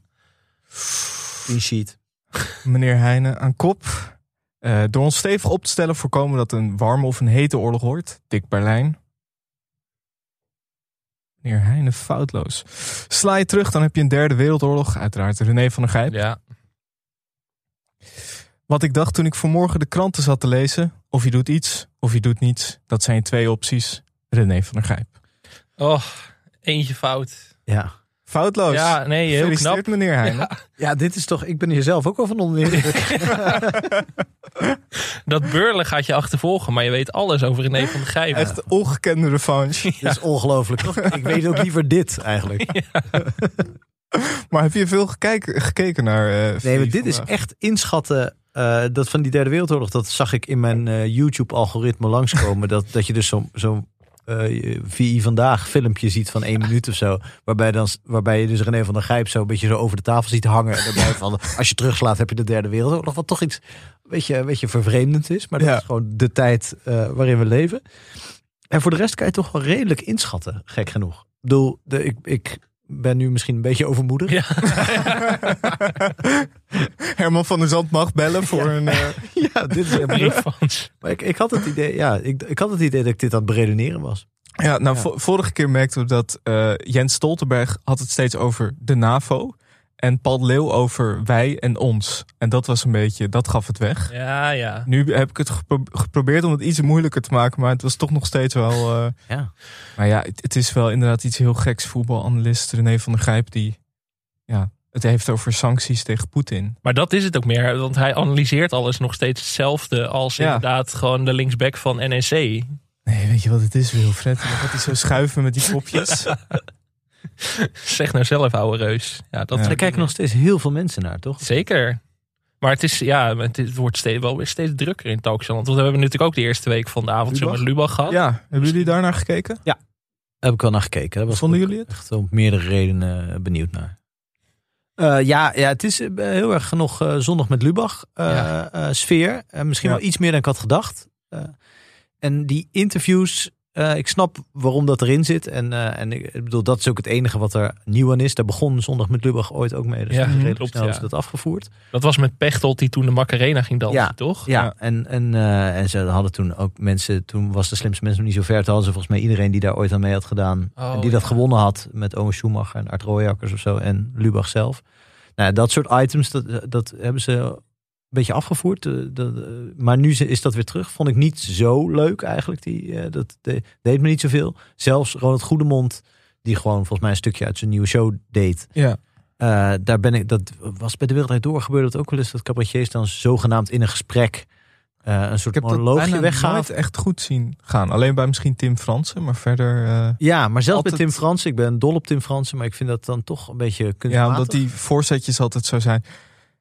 Clean sheet. Meneer Heijnen aan kop. Eh, door ons stevig op te stellen voorkomen dat een warme of een hete oorlog wordt. Dick Berlijn. Meneer Heijnen foutloos. Sla je terug, dan heb je een derde wereldoorlog. Uiteraard René van der Gijp. Ja. Wat ik dacht toen ik vanmorgen de kranten zat te lezen. Of je doet iets, of je doet niets. Dat zijn twee opties. René van der Gijp. Oh, eentje fout. Ja. Foutloos. Ja, nee, heel knap. meneer Heijnen. Ja, Ja, dit is toch... Ik ben hier zelf ook wel van onder de indruk. *laughs* dat beurlen gaat je achtervolgen, maar je weet alles over René van der Gijp. Echt ongekende revanche. *laughs* Dit is ongelooflijk, toch? Ik weet ook liever dit, eigenlijk. *laughs* Maar heb je veel gekeken, gekeken naar... eh, Nee, maar dit is echt inschatten. eh, dat van die derde wereldoorlog, dat zag ik in mijn eh, YouTube-algoritme langskomen. dat, dat je dus zo'n zo, eh, VI vandaag filmpje ziet van één minuut of zo. Waarbij, dan, waarbij je dus René van der Gijp zo een beetje zo over de tafel ziet hangen. En daarbij *laughs* van, als je terugslaat heb je de derde wereldoorlog. Wat toch iets een beetje, een beetje vervreemdend is. Maar dat Ja. is gewoon de tijd eh, waarin we leven. En voor de rest kan je toch wel redelijk inschatten, gek genoeg. Ik bedoel, de, ik, ik ben nu misschien een beetje overmoedig. Ja. *laughs* Herman van der Zand mag bellen voor een... eh, *laughs* Ja, dit is helemaal Revanche. Maar ik, ik, had het idee, ja, ik, ik had het idee dat ik dit aan het beredeneren was. Ja, nou, Ja. vorige keer merkten we dat eh, Jens Stoltenberg had het steeds over de NAVO. En Paul Leeuw over wij en ons. En dat was een beetje, dat gaf het weg. Ja, ja. Nu heb ik het gepro- geprobeerd om het iets moeilijker te maken, maar het was toch nog steeds wel. eh, Ja. maar ja, het, het is wel inderdaad iets heel geks. Voetbalanalist René van der Gijp, die ja, het heeft over sancties tegen Poetin. Maar dat is het ook meer, want hij analyseert alles nog steeds hetzelfde als Ja. inderdaad gewoon de linksback van NEC. Nee, weet je wat het is, Wilfred? Dan gaat hij zo schuiven met die kopjes. *laughs* *laughs* Zeg nou zelf, ouwe reus. Ja, dat Ja. Er kijken nog steeds heel veel mensen naar, toch? Zeker. Maar het, is, ja, het, het wordt steeds, wel weer steeds drukker in Talkshowland. Want we hebben natuurlijk ook de eerste week van de avond zo Lubach? met Lubach gehad. Ja, hebben jullie daarnaar gekeken? Daar heb ik wel naar gekeken. Daar was Vonden jullie het? Echt om meerdere redenen eh, benieuwd naar. Eh, ja, ja, het is eh, heel erg nog eh, zondag met Lubach eh, Ja. eh, sfeer. Eh, misschien Ja. wel iets meer dan ik had gedacht. Eh, en die interviews Eh, ik snap waarom dat erin zit. En, eh, en ik ik bedoel, dat is ook het enige wat er nieuw aan is. Daar begon zondag met Lubach ooit ook mee. Dus Ja, redelijk klopt, snel ja. is dat afgevoerd. Dat was met Pechtold die toen de Macarena ging dansen, Ja, toch? Ja, Ja. En, en, eh, en ze hadden toen ook mensen, toen was de slimste mensen nog niet zo ver. Toen hadden ze volgens mij iedereen die daar ooit aan mee had gedaan. Oh, en die dat gewonnen had met Owen Schumacher en Art Rooijakkers of zo. En Lubach zelf. Nou, dat soort items, dat, dat hebben ze beetje afgevoerd. eh, eh, maar nu is dat weer terug. Vond ik niet zo leuk eigenlijk. Die, eh, dat de- deed me niet zoveel. Zelfs Ronald Goedemond, die gewoon volgens mij een stukje uit zijn nieuwe show deed. Ja. Eh, daar ben ik, dat was bij de Wereld Draait Door gebeurde dat ook wel eens. Dat cabaretiers dan zogenaamd in een gesprek een soort Ik heb dat monoloogje weggaven. nooit echt goed zien gaan. Alleen bij misschien Tim Fransen, maar verder... Ja, maar zelfs Altijd- bij Tim Fransen. Ik ben dol op Tim Fransen, maar ik vind dat dan toch een beetje ja, kunstmatig. omdat die voorzetjes altijd zo zijn.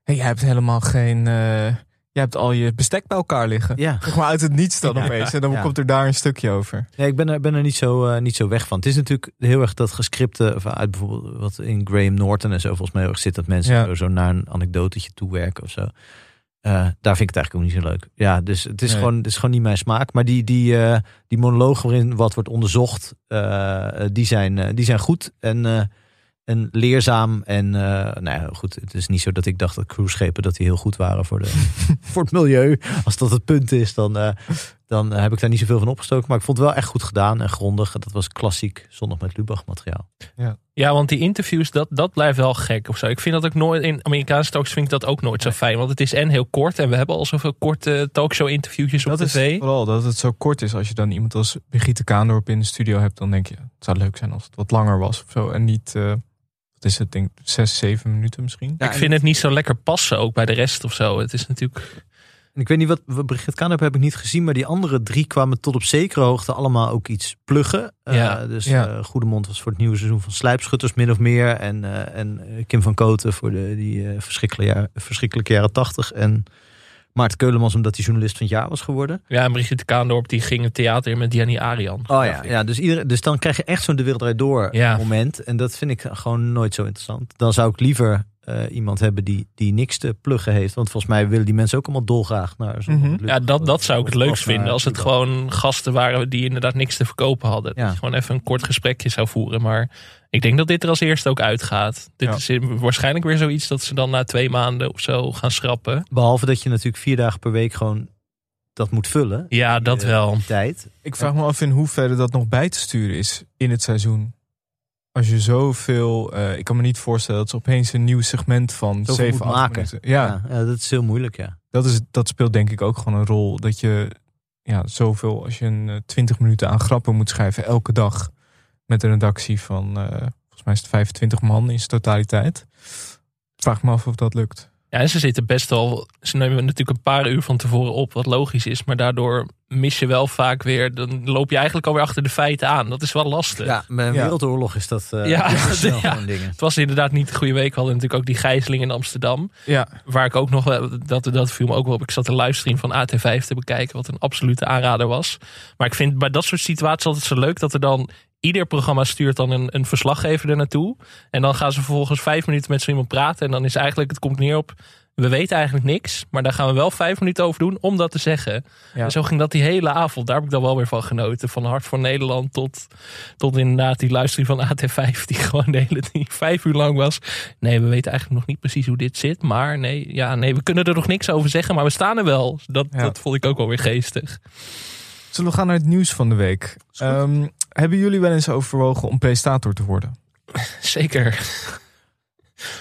Hé, jij hebt helemaal geen... eh, jij hebt al je bestek bij elkaar liggen. Ja, Zeg maar uit het niets dan opeens. En dan komt er daar een stukje over. nee, ik ben er, ben er niet, zo, eh, niet zo weg van. Het is natuurlijk heel erg dat gescripte, of uit bijvoorbeeld wat in Graham Norton en zo volgens mij heel erg zit, dat mensen zo, naar een anekdotetje toewerken of zo. Eh, daar vind ik het eigenlijk ook niet zo leuk. Ja, dus het is, Nee. gewoon, het is gewoon niet mijn smaak. Maar die, die, die monologen waarin wat wordt onderzocht, die, zijn, die zijn goed en, eh, en leerzaam. En eh, nou ja, goed, het is niet zo dat ik dacht dat cruiseschepen dat die heel goed waren voor, de, *laughs* voor het milieu. Als dat het punt is, dan, eh, dan heb ik daar niet zoveel van opgestoken. Maar ik vond het wel echt goed gedaan en grondig. Dat was klassiek zondag met Lubach materiaal. Ja, want die interviews, dat, dat blijft wel gek of zo. Ik vind dat ook nooit, in Amerikaanse talks vind ik dat ook nooit zo fijn. Want het is en heel kort en we hebben al zoveel korte talkshow interviewtjes op Dat tv. is vooral dat het zo kort is. Als je dan iemand als Brigitte Kaandorp in de studio hebt, dan denk je, het zou leuk zijn als het wat langer was of zo. En niet, eh, wat is het, denk ik, zes, zeven minuten misschien. Ja, ik vind het niet zo lekker passen ook bij de rest of zo. Het is natuurlijk... Ik weet niet wat, wat Brigitte Kaandorp heb ik niet gezien, maar die andere drie kwamen tot op zekere hoogte allemaal ook iets pluggen. Eh, Ja, dus ja. eh, Goedemond was voor het nieuwe seizoen van Slijpschutters min of meer. En, eh, en Kim van Koten voor de, die eh, verschrikkelijke, jaren, verschrikkelijke jaren tachtig. En Maarten Keulemans omdat hij journalist van het jaar was geworden. Ja, en Brigitte Kaandorp die ging het theater in met Danny Arian. Oh ja, ja dus, iedereen, dus dan krijg je echt zo'n de wereld door Ja. moment. En dat vind ik gewoon nooit zo interessant. Dan zou ik liever eh, iemand hebben die, die niks te pluggen heeft. Want volgens mij willen die mensen ook allemaal dolgraag naar zo'n Mhm. Ja, dat, dat zou ik het leukst vinden. Als het gewoon gasten waren die inderdaad niks te verkopen hadden. Ja. Dat je gewoon even een kort gesprekje zou voeren. Maar ik denk dat dit er als eerste ook uitgaat. Dit Ja. is waarschijnlijk weer zoiets dat ze dan na twee maanden of zo gaan schrappen. Behalve dat je natuurlijk vier dagen per week gewoon dat moet vullen. Ja, dat Die, eh, wel. tijd. Ik vraag me af in hoeverre dat nog bij te sturen is in het seizoen. Als je zoveel, eh, ik kan me niet voorstellen dat ze opeens een nieuw segment van Zoveel 7, moet 8 maken. minuten. Ja, Ja. ja, dat is heel moeilijk, ja. Dat, is, dat speelt denk ik ook gewoon een rol. Dat je ja, zoveel, als je een eh, 20 minuten aan grappen moet schrijven elke dag. Met een redactie van, eh, volgens mij is het 25 man in zijn totaliteit. Vraag me af of dat lukt. Ja, en ze zitten best wel. Ze nemen natuurlijk een paar uur van tevoren op, wat logisch is. Maar daardoor mis je wel vaak weer. Dan loop je eigenlijk alweer achter de feiten aan. Dat is wel lastig. Ja, met een Ja. wereldoorlog is dat eh Ja, ja, snel *laughs* ja. gewoon dingen. Het was inderdaad niet de goede week. We hadden natuurlijk ook die gijzeling in Amsterdam. Ja, Waar ik ook nog wel. Dat, dat viel me ook wel op. Ik zat een livestream van AT5 te bekijken. Wat een absolute aanrader was. Maar ik vind bij dat soort situaties altijd zo leuk dat er dan. Ieder programma stuurt dan een, een verslaggever er naartoe. En dan gaan ze vervolgens vijf minuten met zo iemand praten. En dan is eigenlijk, het komt neer op. We weten eigenlijk niks. Maar daar gaan we wel vijf minuten over doen om dat te zeggen. Ja. En zo ging dat die hele avond. Daar heb ik dan wel weer van genoten. Van Hart voor Nederland tot, tot inderdaad die luistering van AT5. Die *laughs* gewoon de hele die vijf uur lang was. Nee, we weten eigenlijk nog niet precies hoe dit zit. Maar nee, ja, nee, we kunnen er nog niks over zeggen. Maar we staan er wel. Dat, Ja. dat vond ik ook wel weer geestig. zullen we gaan naar het nieuws van de week? Ehm, hebben jullie wel eens overwogen om presentator te worden? *laughs* Zeker.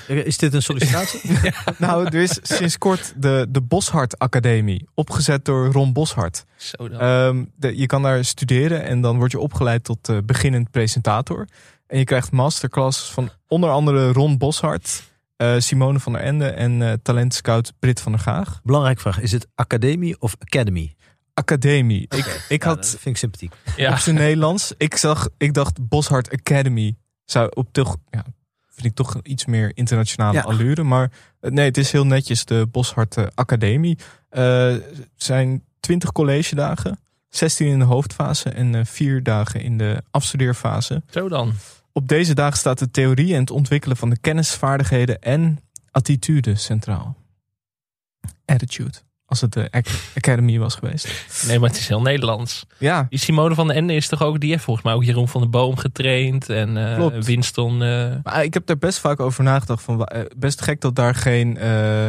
Is dit een sollicitatie? *laughs* nou, er is sinds kort de, de Boshart Academie, opgezet door Ron Boshart. Zo dan. Ehm, de, je kan daar studeren en dan word je opgeleid tot eh, beginnend presentator. En je krijgt masterclasses van onder andere Ron Boshart, eh, Simone van der Ende en eh talentscout Brit van der Gaag. Belangrijke vraag. Is het academie of academy? Academie. Ik, ik Ja, had vind ik sympathiek. ja. op zijn Nederlands, ik, zag, ik dacht Boshart Academy zou op toch, ja, vind ik toch iets meer internationale Ja. allure. Maar eh, nee, het is heel netjes de Boshart eh, Academie. Het zijn 20 college dagen, 16 in de hoofdfase en eh, vier dagen in de afstudeerfase. Zo dan. Op deze dagen staat de theorie en het ontwikkelen van de kennis, vaardigheden en attitude centraal. Attitude. Als het de Ac- Academy was geweest. Nee, maar het is heel Nederlands. Ja, Die Simone van den Ende is toch ook, die heeft volgens mij ook Jeroen van der Boom getraind. En eh, Klopt. Winston. eh, maar ik heb daar best vaak over nagedacht. Van, eh, best gek dat daar geen, eh,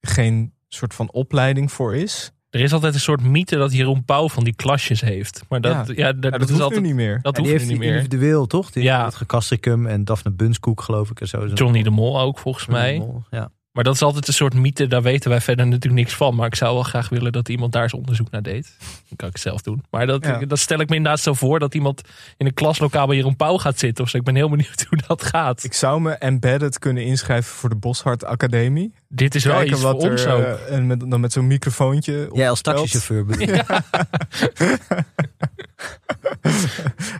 geen soort van opleiding voor is. er is altijd een soort mythe dat Jeroen Pauw van die klasjes heeft. Maar dat, Ja. ja, dat, Ja, dat dat is hoeft altijd. nu niet meer. Dat En die hoeft heeft niet meer. individueel, toch? Die Ja. Het Gecastricum en Daphne Bunskoek, geloof ik. En zo. Johnny de Mol ook volgens mij. Ja. Maar dat is altijd een soort mythe, daar weten wij verder natuurlijk niks van. Maar ik zou wel graag willen dat iemand daar eens onderzoek naar deed. Dat kan ik zelf doen. Maar dat, Ja. dat stel ik me inderdaad zo voor dat iemand in een klaslokaal bij Jeroen Pauw gaat zitten. Of zo. Ik ben heel benieuwd *laughs* hoe dat gaat. Ik zou me embedded kunnen inschrijven voor de Boshart Academie. Dit is wel Kijken iets voor wat er, ons ook. eh, en met, dan met zo'n microfoontje. op Jij als taxichauffeur bedoel? *laughs* *laughs*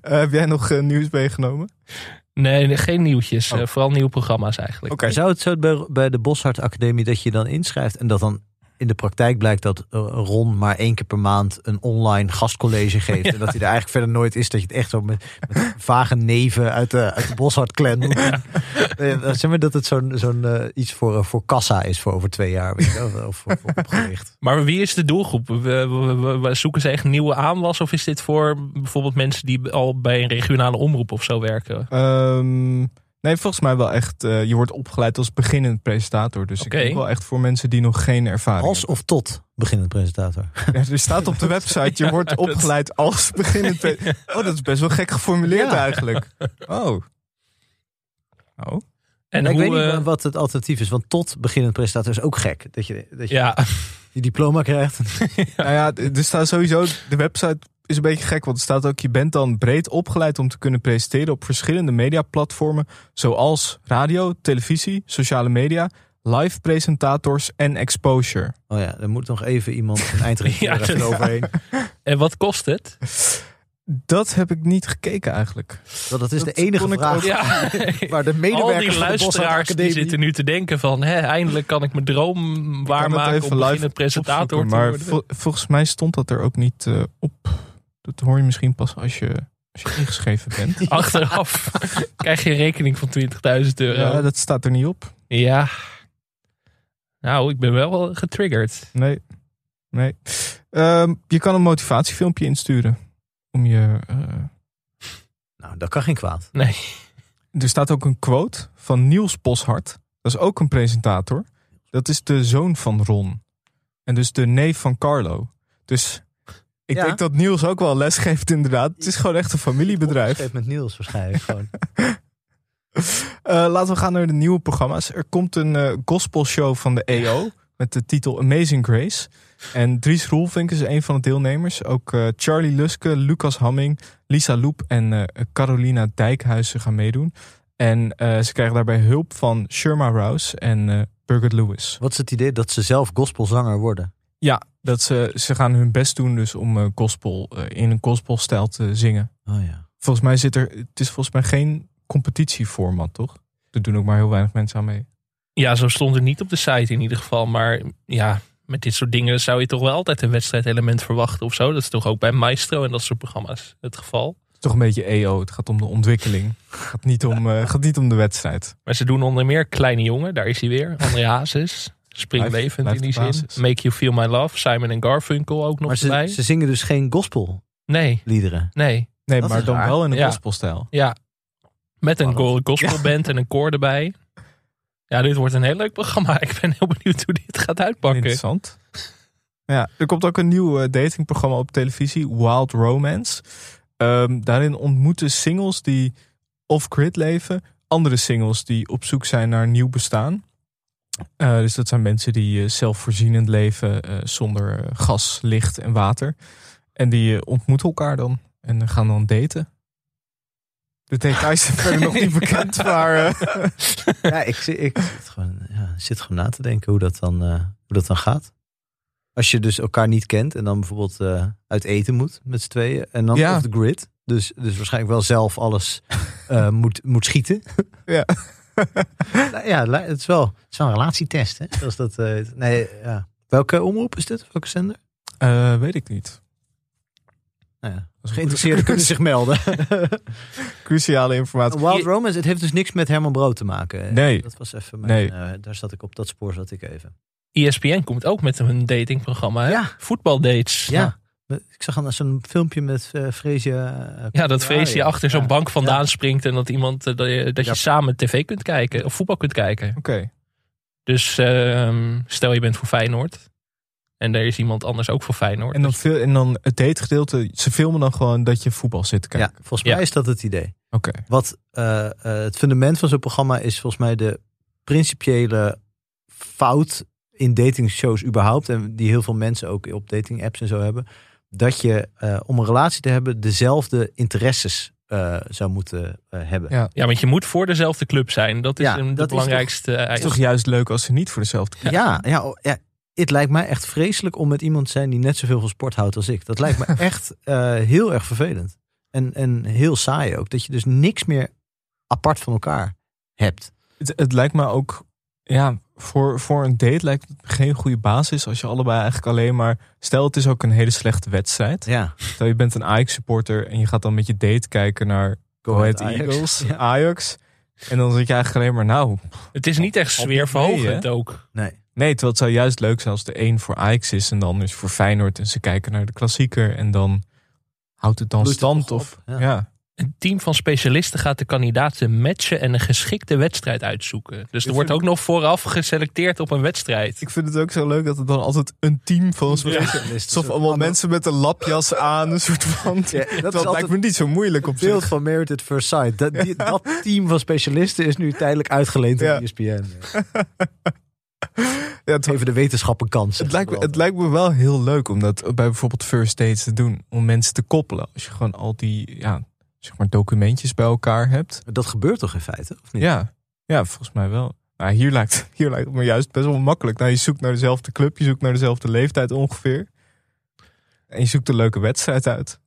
Eh, heb jij nog eh, nieuws meegenomen? Nee, nee, geen nieuwtjes. Oh. Eh, vooral nieuwe programma's eigenlijk. Oké. Zou het zo bij, bij de Boshart Academie dat je dan inschrijft en dat dan in de praktijk blijkt dat eh, Ron maar één keer per maand een online gastcollege *laughs* geeft. En dat hij er eigenlijk verder nooit is. Dat je het echt zo met, met vage neven uit de, uit de Boshart clan moet doen. Eh, Zeg maar dat het zo'n zo'n eh, iets voor, eh, voor kassa is voor over twee jaar. Weet je, wel, of voor opgericht. *laughs* Maar wie is de doelgroep? We, we, we- we zoeken ze echt nieuwe aanwas? Of is dit voor bijvoorbeeld mensen die al bij een regionale omroep of zo werken? Ehm, nee, volgens mij wel echt. eh, je wordt opgeleid als beginnend presentator. Dus ik denk wel echt voor mensen die nog geen ervaring Als of tot beginnend presentator. *laughs* Ja, er staat op de website, je *laughs* wordt opgeleid als beginnend pre- *laughs* Oh, dat is best wel gek geformuleerd Ja. eigenlijk. Oh. Oh. En ik hoe, weet niet eh, wat het alternatief is. Want tot beginnend presentator is ook gek. Dat je, dat je ja, die diploma krijgt. Nou ja, er staat sowieso, de website is een beetje gek, want er staat ook, je bent dan breed opgeleid om te kunnen presenteren op verschillende mediaplatformen, zoals radio, televisie, sociale media, live presentators en exposure. Oh ja, er moet nog even iemand een *laughs* eindredacteur Ja, dat- overheen. *laughs* en wat kost het? Dat heb ik niet gekeken eigenlijk. Dat is Dat de enige vraag ook- Ja, *laughs* waar de medewerkers al die van de luisteraars die Academie... zitten nu te denken van... Hè, eindelijk kan ik mijn droom waarmaken om live presentator te maar worden. vol- volgens mij stond dat er ook niet eh, op. Dat hoor je misschien pas als je, als je *laughs* ingeschreven bent. Achteraf krijg je een rekening van 20.000 euro. Ja, Ja. dat staat er niet op. Nou, ik ben wel wel getriggerd. Nee. nee. Ehm, je kan een motivatiefilmpje insturen. Om je, eh, Nou, dat kan geen kwaad. Nee. er staat ook een quote van Niels Boshart. Dat is ook een presentator. Dat is de zoon van Ron. En dus de neef van Carlo. Dus ik Ja. denk dat Niels ook wel les geeft inderdaad. Het is gewoon echt een familiebedrijf. Geef met Niels waarschijnlijk gewoon. *laughs* Eh, laten we gaan naar de nieuwe programma's. Er komt een eh gospelshow van de EO met de titel Amazing Grace. En Dries Roelvink is een van de deelnemers. Ook eh, Charlie Luske, Lucas Hamming, Lisa Loep en Carolina Dijkhuizen gaan meedoen. En ze krijgen daarbij hulp van Sherma Rouse en Birgit Lewis. Wat is het idee dat ze zelf gospelzanger worden? Ja, dat ze, ze gaan hun best doen dus om eh, gospel eh, in een gospelstijl te zingen. Oh ja. Volgens mij zit er, het is volgens mij geen competitieformat, toch? Er doen ook maar heel weinig mensen aan mee. Ja, zo stond het niet op de site in ieder geval. Maar ja, met dit soort dingen zou je toch wel altijd een wedstrijdelement verwachten of zo. Dat is toch ook bij Maestro en dat soort programma's het geval. Het is toch een beetje EO. Het gaat om de ontwikkeling. Het gaat niet om, eh, gaat niet om de wedstrijd. Maar ze doen onder meer Kleine Jongen, daar is hij weer. André Hazes, Springlevend in die zin. Make You Feel My Love, Simon en Garfunkel ook nog Maar bij. ze, ze zingen dus geen gospelliederen. Nee, nee. Nee, Dat maar dan raar. wel in een Ja. gospelstijl. Ja, met een go- gospelband en een koor erbij. Ja, dit wordt een heel leuk programma. *laughs* Ik ben heel benieuwd hoe dit gaat uitpakken. Interessant. Ja, er komt ook een nieuw eh, datingprogramma op televisie, Wild Romance. Ehm, daarin ontmoeten singles die off-grid leven, andere singles die op zoek zijn naar een nieuw bestaan. Eh, dus dat zijn mensen die eh, zelfvoorzienend leven eh, zonder gas, licht en water. En die ontmoeten elkaar dan en gaan dan daten. De details zijn verder nog niet *laughs* bekend, maar *laughs* Ja, ik, ik zit, gewoon, ja, zit gewoon na te denken hoe dat, dan, hoe dat dan gaat. Als je dus elkaar niet kent en dan bijvoorbeeld uit eten moet met z'n tweeën. En dan Ja. off the grid. Dus, dus waarschijnlijk wel zelf alles moet, moet schieten. Ja. *laughs* *laughs* Nou ja, het is wel, het is wel een relatietest. Hè? Zoals dat, eh, nee, ja. Welke omroep is dit? Welke zender? eh, weet ik niet. Nou ja. Geïnteresseerden *laughs* kunnen zich melden. *laughs* Cruciale informatie. Wild Romance, het heeft dus niks met Herman Brood te maken. Nee. Dat was even mijn, Nee. eh, daar zat ik op, dat spoor zat ik even. ESPN komt ook met een datingprogramma. Hè? Ja. Voetbaldates. Ja. Ik zag dan zo'n filmpje met eh Freesia. eh, Ja, dat ja. achter zo'n Ja. bank vandaan Ja. springt en dat iemand eh, dat je, dat je Ja. samen tv kunt kijken of voetbal kunt kijken. Oké. Dus ehm, stel je bent voor Feyenoord en er is iemand anders ook voor Feyenoord. En dan, Dus veel, en dan het dategedeelte, ze filmen dan gewoon dat je voetbal zit te kijken. Ja, volgens mij Ja. is dat het idee. Oké. Wat eh, eh, het fundament van zo'n programma is volgens mij de principiële fout in datingshows überhaupt. En die heel veel mensen ook op dating apps en zo hebben. Dat je eh, om een relatie te hebben dezelfde interesses eh, zou moeten eh, hebben. Ja. ja, want je moet voor dezelfde club zijn. Dat is Ja, een, de dat is belangrijkste Het is toch juist leuk als ze niet voor dezelfde Ja, ja, oh, ja, het lijkt mij echt vreselijk om met iemand te zijn die net zoveel van sport houdt als ik. Dat lijkt me *laughs* echt eh, heel erg vervelend. En, en heel saai ook. Dat je dus niks meer apart van elkaar hebt. Het, het lijkt me ook, ja, voor, voor een date lijkt het geen goede basis als je allebei eigenlijk alleen maar. Stel, het is ook een hele slechte wedstrijd. Ja, Stel, je bent een Ajax-supporter en je gaat dan met je date kijken naar Go Ahead Ajax. Eagles, Ja. Ajax. En dan zit je eigenlijk alleen maar, nou, Het is niet echt sfeerverhogend ook. nee. Nee, terwijl het zou juist leuk zijn als de een voor Ajax is en dan is voor Feyenoord en ze kijken naar de klassieker en dan houdt het dan het stand toch of op, ja. ja. Een team van specialisten gaat de kandidaten matchen en een geschikte wedstrijd uitzoeken. Dus er wordt ook nog vooraf geselecteerd op een wedstrijd. Ik vind het ook zo leuk dat het dan altijd een team van ons is. Alsof allemaal mensen met een lapjas aan, een soort van. Ja, dat dat lijkt me niet zo moeilijk op het beeld van Merit at First Sight. Dat, die- dat team van specialisten is nu tijdelijk uitgeleend Ja. aan E ESPN. *laughs* Ja, het, Even de wetenschap een kans. het, lijkt me, het lijkt me wel heel leuk om dat bij bijvoorbeeld first dates te doen. Om mensen te koppelen. Als je gewoon al die ja, zeg maar documentjes bij elkaar hebt. Dat gebeurt toch in feite? Of niet? Ja, ja volgens mij wel. Maar hier lijkt, *laughs* hier lijkt het me juist best wel makkelijk. Nou, je zoekt naar dezelfde club, je zoekt naar dezelfde leeftijd ongeveer. En je zoekt een leuke wedstrijd uit.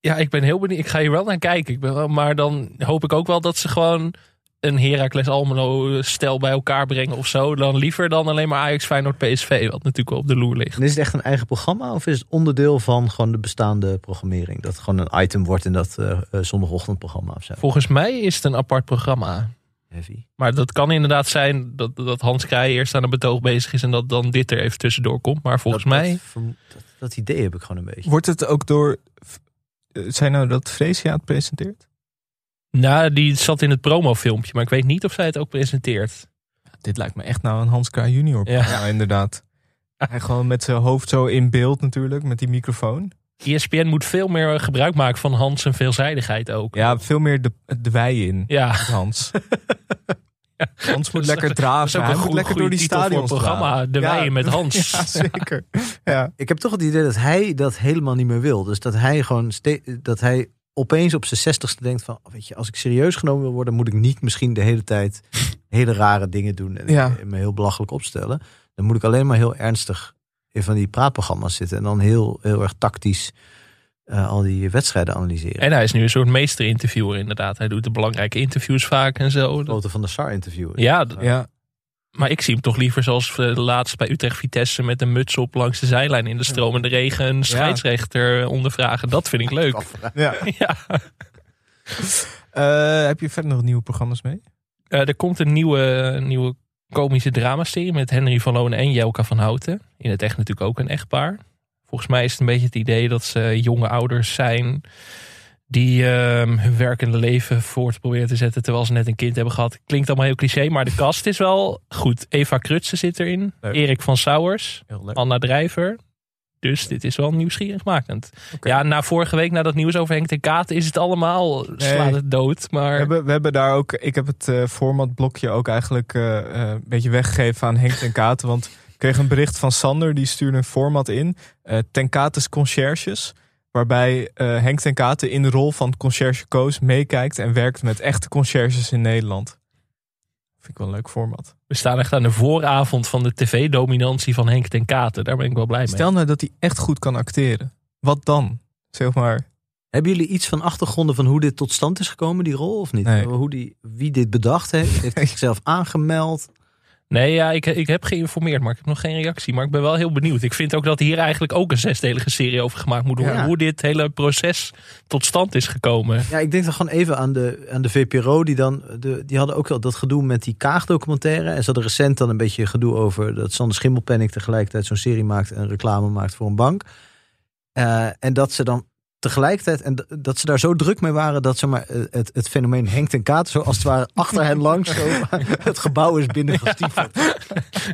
Ja, ik ben heel benieuwd. Ik ga hier wel naar kijken. Ik ben wel, maar dan hoop ik ook wel dat ze gewoon een Heracles Almelo stel bij elkaar brengen of zo. Dan liever dan alleen maar Ajax Feyenoord PSV, wat natuurlijk wel op de loer ligt. En is het echt een eigen programma of is het onderdeel van gewoon de bestaande programmering? Dat het gewoon een item wordt in dat eh, eh, zondagochtendprogramma of zo? Volgens mij is het een apart programma. Heavy. Maar dat kan inderdaad zijn dat, dat Hans Krij eerst aan een betoog bezig is en dat dan dit er even tussendoor komt. Maar volgens Dat- mij. Dat, vermo- dat, dat idee heb ik gewoon een beetje. Wordt het ook door... eh, Zijn nou dat Freesia het presenteert? Nou, die zat in het promofilmpje, maar ik weet niet of zij het ook presenteert. Dit lijkt me echt nou een Hans Kraaij junior Ja. inderdaad. Hij gewoon met zijn hoofd zo in beeld natuurlijk, met die microfoon. ESPN moet veel meer gebruik maken van Hans en veelzijdigheid ook. Ja, veel meer de, de wei in, Ja, met Hans. *laughs* Hans moet lekker draven. Hij een moet goede, lekker door die stadions programma. draven. De Ja. Weien met *laughs* Hans. Ja, zeker. Ja. Ik heb toch het idee dat hij dat helemaal niet meer wil. Dus dat hij gewoon ste- dat hij opeens op zijn zestigste denkt van, weet je, als ik serieus genomen wil worden, moet ik niet misschien de hele tijd hele rare dingen doen en Ja. me heel belachelijk opstellen. Dan moet ik alleen maar heel ernstig in van die praatprogramma's zitten en dan heel, heel erg tactisch eh, al die wedstrijden analyseren. En hij is nu een soort meesterinterviewer inderdaad. Hij doet de belangrijke interviews vaak en zo. Foto van de SAR interviewen. Ja, ja. Maar ik zie hem toch liever zoals laatst bij Utrecht Vitesse met een muts op langs de zijlijn in de stromende regen een scheidsrechter ondervragen. Dat vind ik leuk. *laughs* ja. Ja. Eh, heb je verder nog nieuwe programma's mee? Eh, er komt een nieuwe, nieuwe komische dramaserie met Henry van Loon en Jelka van Houten. In het echt natuurlijk ook een echtpaar. Volgens mij is het een beetje het idee dat ze jonge ouders zijn die ehm, hun werkende leven voort proberen te zetten terwijl ze net een kind hebben gehad. Klinkt allemaal heel cliché, maar de cast is wel goed. Eva Krutse zit erin, Leuk. Erik van Sauers. Anna Drijver. Dus dit is wel nieuwsgierigmakend. Oké. Ja, na vorige week, na dat nieuws over Henk ten Katen, is het allemaal, slaat het dood. Maar We hebben, we hebben daar ook, ik heb het eh, formatblokje ook eigenlijk eh, eh, een beetje weggegeven aan Henk ten Katen. Want ik kreeg een bericht van Sander, die stuurde een format in. ten Kates Concierges. Waarbij eh, Henk ten Katen in de rol van conciërge Koos meekijkt en werkt met echte conciërges in Nederland. Vind ik wel een leuk format. we staan echt aan de vooravond van de tv-dominantie van Henk ten Katen. Daar ben ik wel blij mee. Stel nou dat hij echt goed kan acteren. Wat dan? Zeg maar. Hebben jullie iets van achtergronden van hoe dit tot stand is gekomen, die rol, of niet? Nee. Hoe die, wie dit bedacht heeft? Heeft hij *laughs* zichzelf aangemeld? Nee, ja, ik, ik heb geïnformeerd, maar ik heb nog geen reactie. Maar ik ben wel heel benieuwd. Ik vind ook dat hier eigenlijk ook een zesdelige serie over gemaakt moet worden. Ja. Hoe dit hele proces tot stand is gekomen. Ja, ik denk dan gewoon even aan de, aan de VPRO. Die, dan, de, die hadden ook wel dat gedoe met die Kaag-documentaire. En ze hadden recent dan een beetje gedoe over dat Sander Schimmelpenning tegelijkertijd zo'n serie maakt en reclame maakt voor een bank. Eh, en dat ze dan tegelijkertijd, en dat ze daar zo druk mee waren dat ze maar eh, het, het fenomeen Henk en Kaat zo als het ware achter hen langs zo *laughs* het gebouw is binnengestiefeld.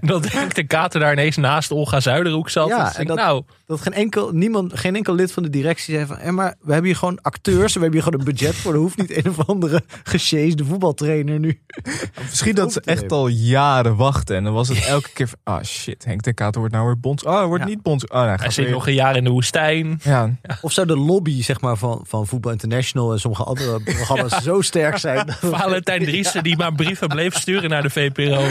Dat Henk de Kater daar ineens naast Olga Zuiderhoek zat. Ja, Dus en dat- nou, Dat geen enkel, niemand, geen enkel lid van de directie zei van, eh, maar we hebben hier gewoon acteurs, we hebben hier gewoon een budget voor. Er hoeft niet een of andere gesjeesde voetbaltrainer nu. Misschien dat ze echt al jaren wachten. En dan was het elke keer van, ah shit, Henk ten Kater wordt nou weer bonds. Oh, hij wordt Ja. niet bonds. Oh, hij hij zit weer- nog een jaar in de woestijn. Ja, Of zou de lobby zeg maar, van, van Voetbal International en sommige andere *laughs* programma's zo sterk zijn? *laughs* Valentijn Driessen die maar brieven bleef sturen naar de VPRO.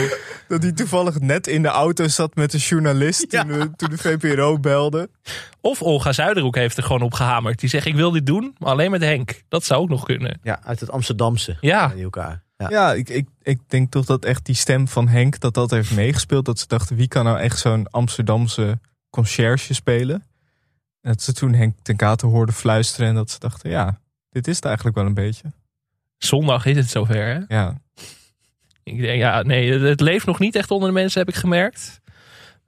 dat hij toevallig net in de auto zat met een journalist toen, de, toen de VPRO belde. Of Olga Zuiderhoek heeft er gewoon op gehamerd. Die zegt, ik wil dit doen, maar alleen met Henk. Dat zou ook nog kunnen. Ja, uit het Amsterdamse. Ja, elkaar. Ja. Ja, ik, ik, ik denk toch dat echt die stem van Henk, dat dat heeft meegespeeld. Dat ze dachten, wie kan nou echt zo'n Amsterdamse conciërge spelen? Dat ze toen Henk ten Kater hoorden fluisteren en dat ze dachten, ja, dit is het eigenlijk wel een beetje. zondag is het zover. Hè? Ja, Ik denk, ja, nee, het leeft nog niet echt onder de mensen, heb ik gemerkt.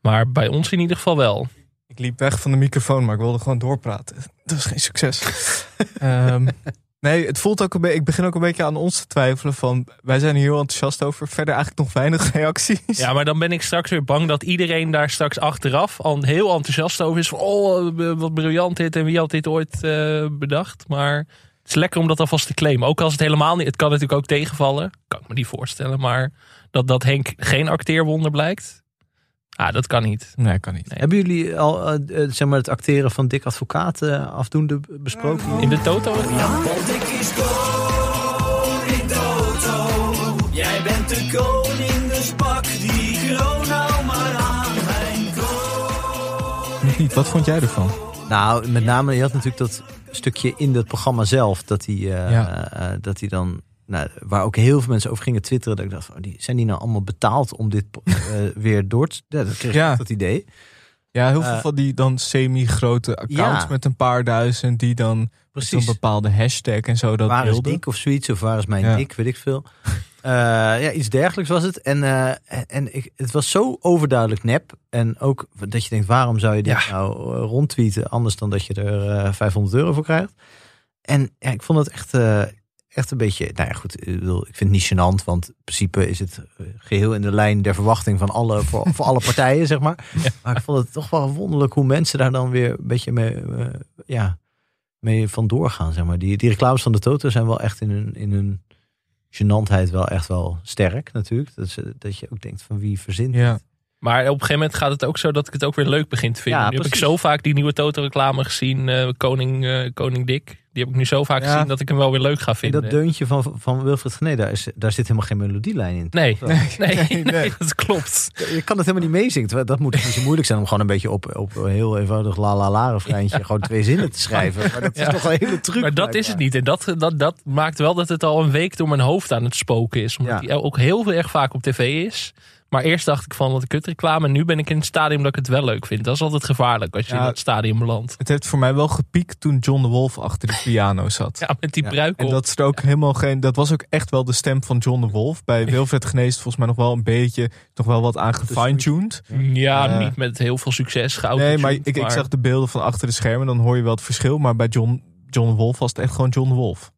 Maar bij ons in ieder geval wel. ik liep weg van de microfoon, maar ik wilde gewoon doorpraten. Dat was geen succes. *laughs* Ehm, nee, het voelt ook een beetje, ik begin ook een beetje aan ons te twijfelen van, wij zijn hier heel enthousiast over. Verder eigenlijk nog weinig *laughs* reacties. Ja, maar dan ben ik straks weer bang dat iedereen daar straks achteraf al heel enthousiast over is. Van, oh, eh, wat briljant dit en wie had dit ooit eh, bedacht. Maar het is lekker om dat alvast te claimen. Ook als het helemaal niet, het kan natuurlijk ook tegenvallen. Kan ik me niet voorstellen. Maar dat, dat Henk geen acteerwonder blijkt. Ah, dat kan niet. Nee, kan niet. Hebben jullie al eh, eh, zeg maar, het acteren van Dick Advocaat afdoende besproken? In de Toto? Want ik is koning Toto. Jij bent de koning, dus pak die kroon nou maar aan. Mijn niet. Wat vond jij ervan? Nou, met name, je had natuurlijk dat stukje in dat programma zelf, dat hij, Ja. eh, dat hij dan, nou, waar ook heel veel mensen over gingen twitteren, dat ik dacht, van, oh, die, zijn die nou allemaal betaald om dit eh, *laughs* weer door te... Ja, dat kreeg ik Ja. dat idee. Ja, heel veel Eh, van die dan semi-grote accounts Ja. met een paar duizend die dan Precies. zo'n bepaalde hashtag en zo dat waar is. Dick of zoiets, of waar is mijn Ja. Dick, weet ik veel. *laughs* Eh, ja, iets dergelijks was het. En, en ik, het was zo overduidelijk nep. En ook dat je denkt, waarom zou je dit nou rondtweeten, anders dan dat je er eh, 500 euro voor krijgt. En ja, ik vond het echt, echt een beetje, nou ja goed, ik, bedoel, ik vind het niet gênant, want in principe is het eh, geheel in de lijn der verwachting van alle, voor, voor alle partijen, zeg maar. Maar ik vond het toch wel wonderlijk hoe mensen daar dan weer een beetje mee, eh, ja, mee vandoor gaan, zeg maar. Die, die reclames van de Toto zijn wel echt in hun, in hun gênantheid wel echt wel sterk natuurlijk. Dat, ze, dat je ook denkt van wie verzint Ja. dit? Maar op een gegeven moment gaat het ook zo dat ik het ook weer leuk begin te vinden. Ja, nu heb ik zo vaak die nieuwe Toto-reclame gezien. eh, Koning, eh, Koning Dick. Die heb ik nu zo vaak Ja. gezien dat ik hem wel weer leuk ga En vinden. dat deuntje van, van Wilfred Gené, daar, is, daar zit helemaal geen melodielijn in. Nee, nee, nee, dat klopt. Je kan het helemaal niet meezingen. Dat moet niet zo moeilijk zijn om gewoon een beetje op, op een heel eenvoudig la la la refreintje gewoon twee zinnen te schrijven. Maar dat is toch een hele truc. Maar dat is het niet. En dat, dat, dat maakt wel dat het al een week door mijn hoofd aan het spoken is. Omdat hij ook heel erg vaak op tv is. Maar eerst dacht ik van wat een kutreclame. En nu ben ik in het stadium dat ik het wel leuk vind. Dat is altijd gevaarlijk als je Ja. in dat stadium belandt. Het heeft voor mij wel gepiekt toen John de Wolf achter de piano zat. *laughs* Ja, met die Ja, pruik En dat is er ook helemaal geen. Dat was ook echt wel de stem van John de Wolf. Bij Wilfred Genees volgens mij nog wel een beetje, nog wel wat aan gefine-tuned. Ja, Eh. niet met heel veel succes. Nee, maar ik, ik zag de beelden van achter de schermen, dan hoor je wel het verschil. Maar bij John, John de Wolf was het echt gewoon John de Wolf.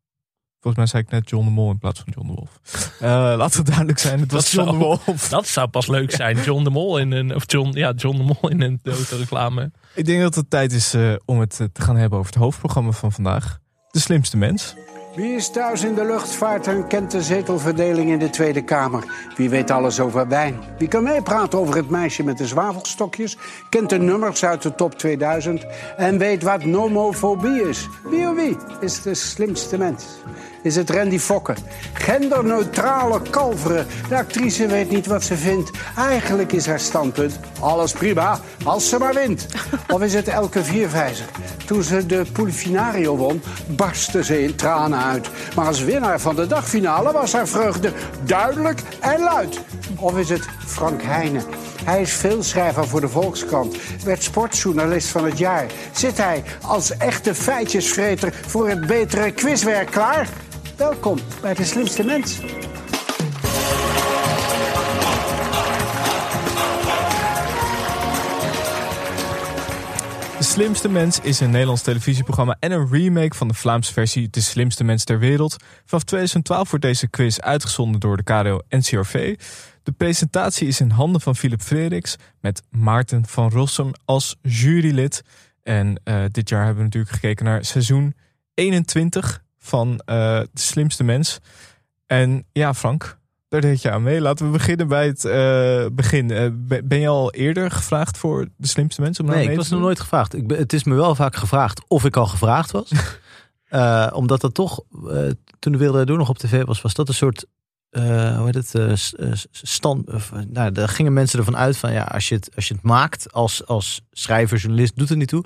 Volgens mij zei ik net John de Mol in plaats van John de Wolf. Eh *laughs* laat het duidelijk zijn, het was Dat John de Wolf. Dat zou pas leuk *laughs* zijn. John de Mol in een, of John, ja, John de Mol in een reclame. Ik denk dat het tijd is eh, om het eh, te gaan hebben over het hoofdprogramma van vandaag. De slimste mens. Wie is thuis in de luchtvaart en kent de zetelverdeling in de Tweede Kamer? Wie weet alles over wijn? Wie kan meepraten over het meisje met de zwavelstokjes? Kent de nummers uit de top 2000? En weet wat nomofobie is? Wie of wie is de slimste mens? Is het Randy Fokke. Genderneutrale kalveren. De actrice weet niet wat ze vindt. Eigenlijk is haar standpunt alles prima als ze maar wint. *laughs* Of is het Elke Vierwijzer? Toen ze de Pulfinario won, barstte ze in tranen uit. Maar als winnaar van de dagfinale was haar vreugde duidelijk en luid. Of is het Frank Heijnen? Hij is veelschrijver voor de Volkskrant, werd sportjournalist van het jaar. Zit hij als echte feitjesvreter voor het betere quizwerk klaar? Welkom bij de slimste mens. De Slimste Mens is een Nederlands televisieprogramma en een remake van de Vlaamse versie De Slimste Mens ter Wereld. Vanaf 2012 wordt deze quiz uitgezonden door de KRO NCRV. De presentatie is in handen van Philip Frederiks met Maarten van Rossum als jurylid. En eh, dit jaar hebben we natuurlijk gekeken naar seizoen 21 van eh, De Slimste Mens. En ja, Frank, daar deed je aan mee. Laten we beginnen bij het eh, begin. Eh, ben- je al eerder gevraagd voor De Slimste Mens? Om Nee, ik was nog nooit gevraagd. Ik het is me wel vaak gevraagd of ik al gevraagd was. *laughs* Omdat dat toch, toen de Wereld Door nog op tv was, was dat een soort, hoe heet het, stand. nou, daar gingen mensen ervan uit van, ja, als je het, als je het maakt als, als schrijver, journalist, doet het niet toe.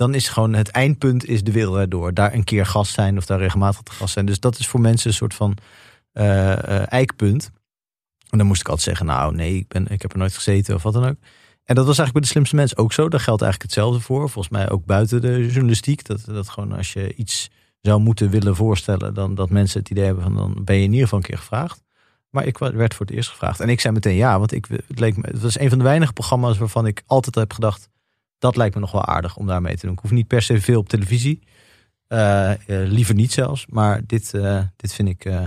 Dan is gewoon het eindpunt is de Wereld Door. Daar een keer gast zijn of daar regelmatig te gast zijn. Dus dat is voor mensen een soort van eh, eh, eikpunt. En dan moest ik altijd zeggen, nou nee, ik, ben, ik heb er nooit gezeten of wat dan ook. En dat was eigenlijk bij de slimste mensen ook zo. Daar geldt eigenlijk hetzelfde voor. Volgens mij ook buiten de journalistiek. Dat, dat gewoon als je iets zou moeten willen voorstellen, dan dat mensen het idee hebben van dan ben je in ieder geval een keer gevraagd. Maar ik werd voor het eerst gevraagd. En ik zei meteen ja, want ik, het, leek me, het was een van de weinige programma's waarvan ik altijd heb gedacht, dat lijkt me nog wel aardig om daar mee te doen. Ik hoef niet per se veel op televisie. Eh, eh, liever niet zelfs. Maar dit, eh, dit vind, ik, eh,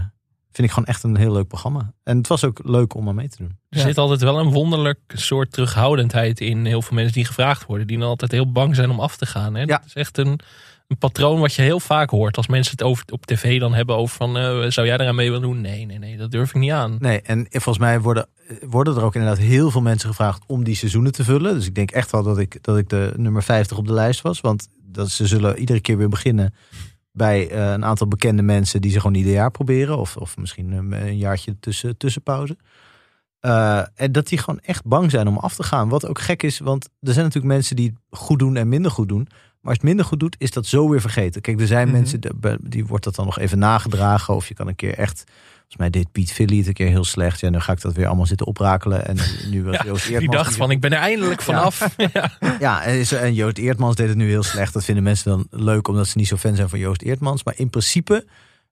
vind ik gewoon echt een heel leuk programma. En het was ook leuk om aan mee te doen. Er zit altijd wel een wonderlijk soort terughoudendheid in heel veel mensen die gevraagd worden. Die dan altijd heel bang zijn om af te gaan. Hè? Ja. Dat is echt een, een patroon wat je heel vaak hoort. Als mensen het over, op tv dan hebben over van... eh, zou jij eraan mee willen doen? Nee, nee, nee, dat durf ik niet aan. Nee, en volgens mij worden, worden er ook inderdaad heel veel mensen gevraagd om die seizoenen te vullen. Dus ik denk echt wel dat ik, dat ik de nummer 50 op de lijst was. Want dat ze zullen iedere keer weer beginnen bij eh, een aantal bekende mensen die ze gewoon ieder jaar proberen. Of, of misschien een, een jaartje tussen, tussenpauze. Eh, en dat die gewoon echt bang zijn om af te gaan. Wat ook gek is, want er zijn natuurlijk mensen die het goed doen en minder goed doen. Maar als het minder goed doet, is dat zo weer vergeten. Kijk, er zijn Mhm. mensen, die- die wordt dat dan nog even nagedragen. Of je kan een keer echt Volgens mij deed Piet Villy het een keer heel slecht. Ja, nu ga ik dat weer allemaal zitten oprakelen. En nu *laughs* was Ja, Joost Die Eertmans... dacht van, ik ben er eindelijk vanaf. *laughs* Ja. Ja, en Joost Eertmans deed het nu heel slecht. Dat vinden mensen dan leuk, omdat ze niet zo fan zijn van Joost Eertmans. Maar in principe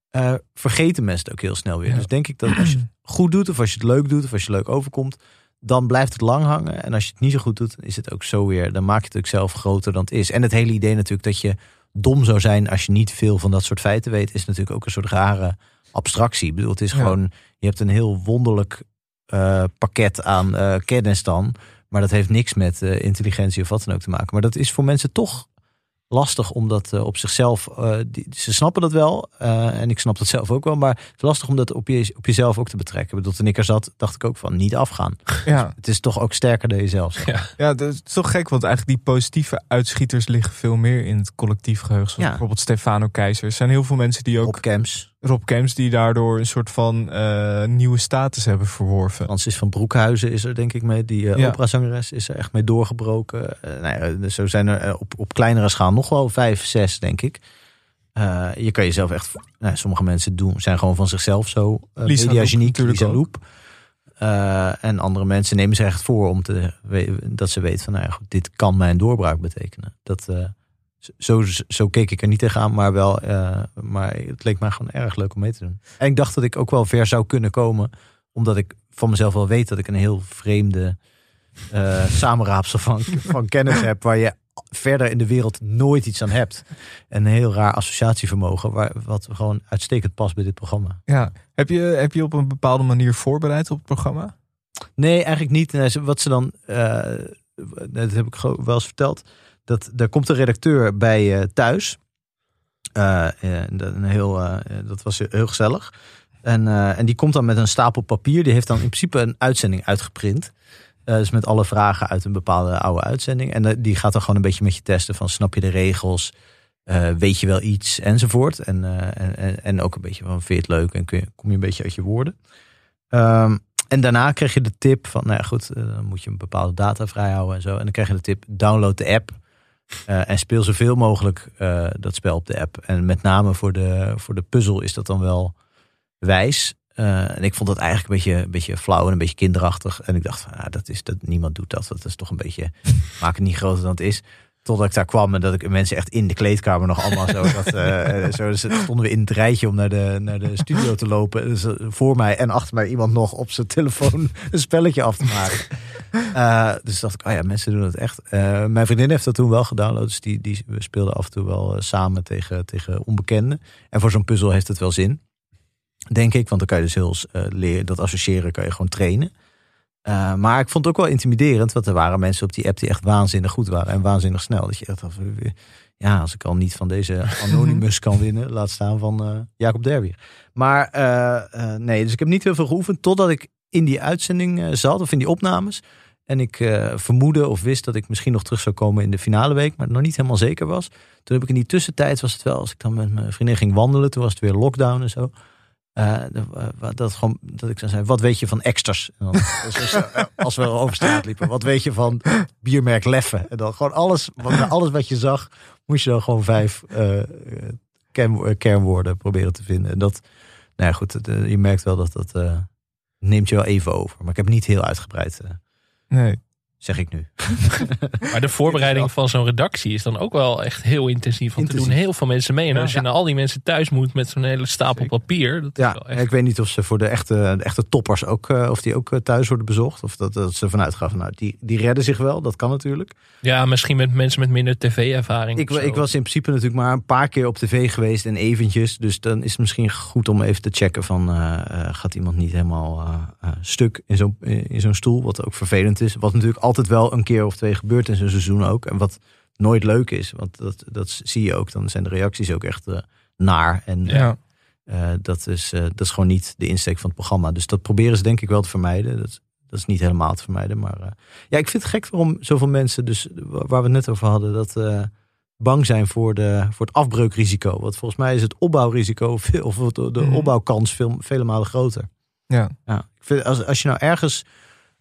eh, vergeten mensen het ook heel snel weer. Ja. Dus denk ik dat als je het goed doet, of als je het leuk doet, of als je leuk overkomt, dan blijft het lang hangen. En als je het niet zo goed doet, is het ook zo weer. Dan maak je het ook zelf groter dan het is. En het hele idee natuurlijk dat je dom zou zijn als je niet veel van dat soort feiten weet, is natuurlijk ook een soort rare abstractie. Ik bedoel, het is Ja. gewoon, je hebt een heel wonderlijk eh, pakket aan eh, kennis dan. Maar dat heeft niks met eh, intelligentie of wat dan ook te maken. Maar dat is voor mensen toch lastig om dat eh, op zichzelf. eh, die, ze snappen dat wel. eh, en ik snap dat zelf ook wel. Maar het is lastig om dat op, je, op jezelf ook te betrekken. Ik bedoel, toen ik er zat, dacht ik ook van niet afgaan. Ja, *laughs* Het is toch ook sterker dan jezelf. Ja. ja, dat is toch gek, want eigenlijk die positieve uitschieters liggen veel meer in het collectief geheugen. Zoals Ja. bijvoorbeeld Stefano Keizer. Er zijn heel veel mensen die ook, Op camps. Rob Kems, die daardoor een soort van eh, nieuwe status hebben verworven. Francis van Broekhuizen is er denk ik mee. Die eh, Ja. operazangeres is er echt mee doorgebroken. Eh, nou ja, dus zo zijn er op, op kleinere schaal nog wel vijf, zes denk ik. Je kan jezelf echt... Nou, sommige mensen doen, zijn gewoon van zichzelf zo uh, Lisa Loep mediageniek. natuurlijk Lisa. Loep. En andere mensen nemen zich echt voor om te, dat ze weten van... Nou ja, goed, dit kan mijn doorbraak betekenen. Dat, zo, zo keek ik er niet tegenaan, maar wel... eh, maar het leek mij gewoon erg leuk om mee te doen. En ik dacht dat ik ook wel ver zou kunnen komen omdat ik van mezelf wel weet dat ik een heel vreemde eh *laughs* samenraapsel van, van kennis heb. Waar je verder in de wereld nooit iets aan hebt. En een heel raar associatievermogen. Waar, wat gewoon uitstekend past bij dit programma. Ja. Heb, je, heb je op een bepaalde manier voorbereid op het programma? Nee, eigenlijk niet. Wat ze dan, eh, dat heb ik gewoon wel eens verteld. Dat er komt een redacteur bij eh, thuis. Eh, eh, een heel, dat was heel gezellig. En, en die komt dan met een stapel papier. Die heeft dan in principe een uitzending uitgeprint. Dus met alle vragen uit een bepaalde oude uitzending. En die gaat dan gewoon een beetje met je testen van snap je de regels? Eh, weet je wel iets enzovoort. En, en, en, ook een beetje van, vind je het leuk en kun je, kom je een beetje uit je woorden. Ehm, en daarna kreeg je de tip van, nou ja goed, dan moet je een bepaalde data vrijhouden en zo. En dan krijg je de tip, download de app. Eh, en speel zoveel mogelijk eh, dat spel op de app. En met name voor de, voor de puzzel is dat dan wel wijs. Eh, en ik vond dat eigenlijk een beetje, een beetje flauw en een beetje kinderachtig. En ik dacht van, ah, dat is, dat, niemand doet dat. Dat is toch een beetje, *laughs* maak het niet groter dan het is. Totdat ik daar kwam en dat ik mensen echt in de kleedkamer nog allemaal zo. *laughs* Dat, eh, zo dus stonden we in het rijtje om naar de, naar de studio te lopen. Dus eh, voor mij en achter mij iemand nog op zijn telefoon *laughs* een spelletje af te maken. Eh, dus dacht ik, oh ja, mensen doen het echt. Eh, mijn vriendin heeft dat toen wel gedownload. Dus die, die we speelden af en toe wel eh, samen tegen, tegen onbekenden. En voor zo'n puzzel heeft het wel zin. Denk ik, want dan kan je dus heel eh, leren. Dat associëren kan je gewoon trainen. Eh, maar ik vond het ook wel intimiderend, want er waren mensen op die app die echt waanzinnig goed waren en waanzinnig snel. Dat je echt dacht, ja, als ik al niet van deze *laughs* Anonymous kan winnen, laat staan van eh, Jacob Derbier. Maar eh, nee, dus ik heb niet heel veel geoefend totdat ik in die uitzending zat of in die opnames. En ik eh, vermoedde of wist dat ik misschien nog terug zou komen in de finale week, maar nog niet helemaal zeker was. Toen heb ik in die tussentijd, was het wel, als ik dan met mijn vriendin ging wandelen, toen was het weer lockdown en zo. Eh, dat, dat, gewoon, dat ik dan zei, wat weet je van extras? En dan, *laughs* dus, eh, als we over straat liepen, wat weet je van biermerk Leffe? En dan gewoon alles, wat, *laughs* alles wat je zag, moest je dan gewoon vijf eh, eh, kernwoorden proberen te vinden. En dat, nou ja, goed, eh, je merkt wel dat dat eh, neemt je wel even over. Maar ik heb niet heel uitgebreid, eh, Nee. Zeg ik nu. *laughs* Maar de voorbereiding van zo'n redactie is dan ook wel echt heel intensief. Want er Intensief. doen heel veel mensen mee. En als je Ja. naar al die mensen thuis moet met zo'n hele stapel papier. Dat is Ja, wel echt... ik weet niet of ze voor de echte, de echte toppers ook, eh, of die ook eh, thuis worden bezocht. Of dat, dat ze vanuit gaan van, nou, die, die redden zich wel. Dat kan natuurlijk. ja, misschien met mensen met minder tv-ervaring. Ik, ik was in principe natuurlijk maar een paar keer op tv geweest en eventjes. Dus dan is het misschien goed om even te checken van... eh, gaat iemand niet helemaal stuk in zo'n in zo'n stoel? Wat ook vervelend is. Wat natuurlijk altijd wel een keer of twee gebeurt in zo'n seizoen ook. En wat nooit leuk is. Want dat, dat zie je ook. Dan zijn de reacties ook echt eh, naar. En Ja. eh, dat, is, eh, dat is gewoon niet de insteek van het programma. Dus dat proberen ze denk ik wel te vermijden. Dat, is- dat is niet helemaal te vermijden. Maar eh, ja, ik vind het gek waarom zoveel mensen, dus waar we het net over hadden, dat eh, bang zijn voor, de, voor het afbreukrisico. Want volgens mij is het opbouwrisico, *laughs* veel, of de, de Mhm. opbouwkans veel, vele malen groter. Ja. Ja, ik vind, als, als je nou ergens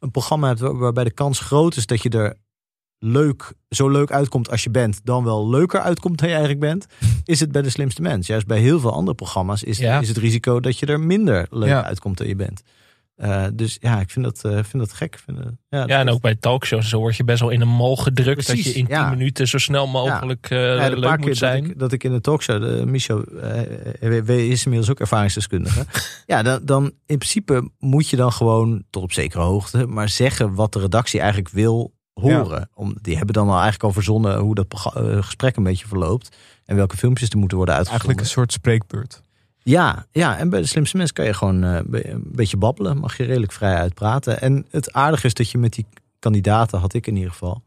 een programma hebt waar- waarbij de kans groot is dat je er leuk, zo leuk uitkomt als je bent, dan wel leuker uitkomt dan je eigenlijk bent, *laughs* is het bij de slimste mens. Juist bij heel veel andere programma's is, Ja. is het risico dat je er minder leuk Ja. uitkomt dan je bent. Eh, dus ja, ik vind dat, eh, vind dat gek. Vind, eh, ja, Ja, en ook bij talkshows zo word je best wel in een mal gedrukt. Precies, dat je in 10 ja. minuten zo snel mogelijk eh, Ja, de leuk paar moet keer zijn. Dat ik, dat ik in de talkshow, de Michel is inmiddels ook ervaringsdeskundige. *laughs* ja, dan, dan in principe moet je dan gewoon tot op zekere hoogte, maar zeggen wat de redactie eigenlijk wil horen. Om, die hebben dan al eigenlijk al verzonnen hoe dat gesprek een beetje verloopt en welke filmpjes er moeten worden uitgezonden. Eigenlijk een soort spreekbeurt. Ja, ja, en bij de slimste mensen kan je gewoon eh, een beetje babbelen. Mag je redelijk vrij uitpraten. En het aardige is dat je met die kandidaten, had ik in ieder geval.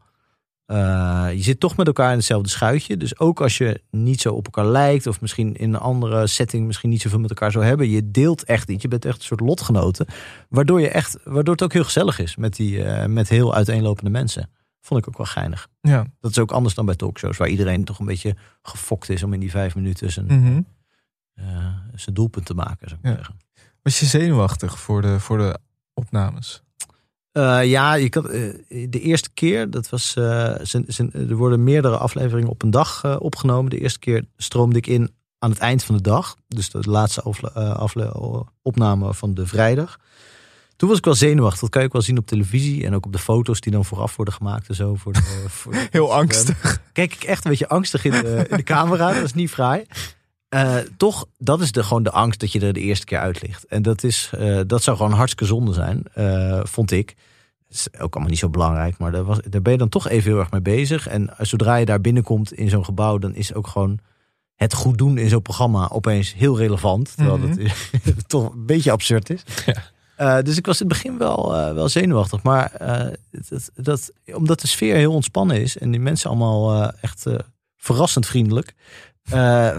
eh, je zit toch met elkaar in hetzelfde schuitje. Dus ook als je niet zo op elkaar lijkt. Of misschien in een andere setting misschien niet zoveel met elkaar zou hebben. Je deelt echt iets. Je bent echt een soort lotgenoten. Waardoor, je echt, waardoor het ook heel gezellig is met, die, eh, met heel uiteenlopende mensen. Vond ik ook wel geinig. Ja. Dat is ook anders dan bij talkshows. Waar iedereen toch een beetje gefokt is om in die vijf minuten zijn, Mhm. Zijn doelpunt te maken. Zou ik Ja. zeggen. Was je zenuwachtig voor de, voor de opnames? Eh, ja, je kan, eh, de eerste keer, dat was, eh, zijn, zijn, er worden meerdere afleveringen op een dag eh, opgenomen. De eerste keer stroomde ik in aan het eind van de dag. Dus de laatste afle- eh, opname van de vrijdag. Toen was ik wel zenuwachtig. Dat kan je ook wel zien op televisie. En ook op de foto's die dan vooraf worden gemaakt en zo. Voor de, voor de *laughs* Heel angstig. Kijk ik echt een beetje angstig in de, in de camera. Dat is niet fraai. Eh, toch, dat is de, gewoon de angst dat je er de eerste keer uit ligt. En dat, is, eh, dat zou gewoon hartstikke zonde zijn, eh, vond ik. is ook allemaal niet zo belangrijk, maar daar, was, daar ben je dan toch even heel erg mee bezig. En zodra je daar binnenkomt in zo'n gebouw, dan is ook gewoon het goed doen in zo'n programma opeens heel relevant. Terwijl Mhm. het *laughs* toch een beetje absurd is. Eh, dus ik was in het begin wel, wel zenuwachtig. Maar dat, dat, omdat de sfeer heel ontspannen is en die mensen allemaal echt verrassend vriendelijk, eh,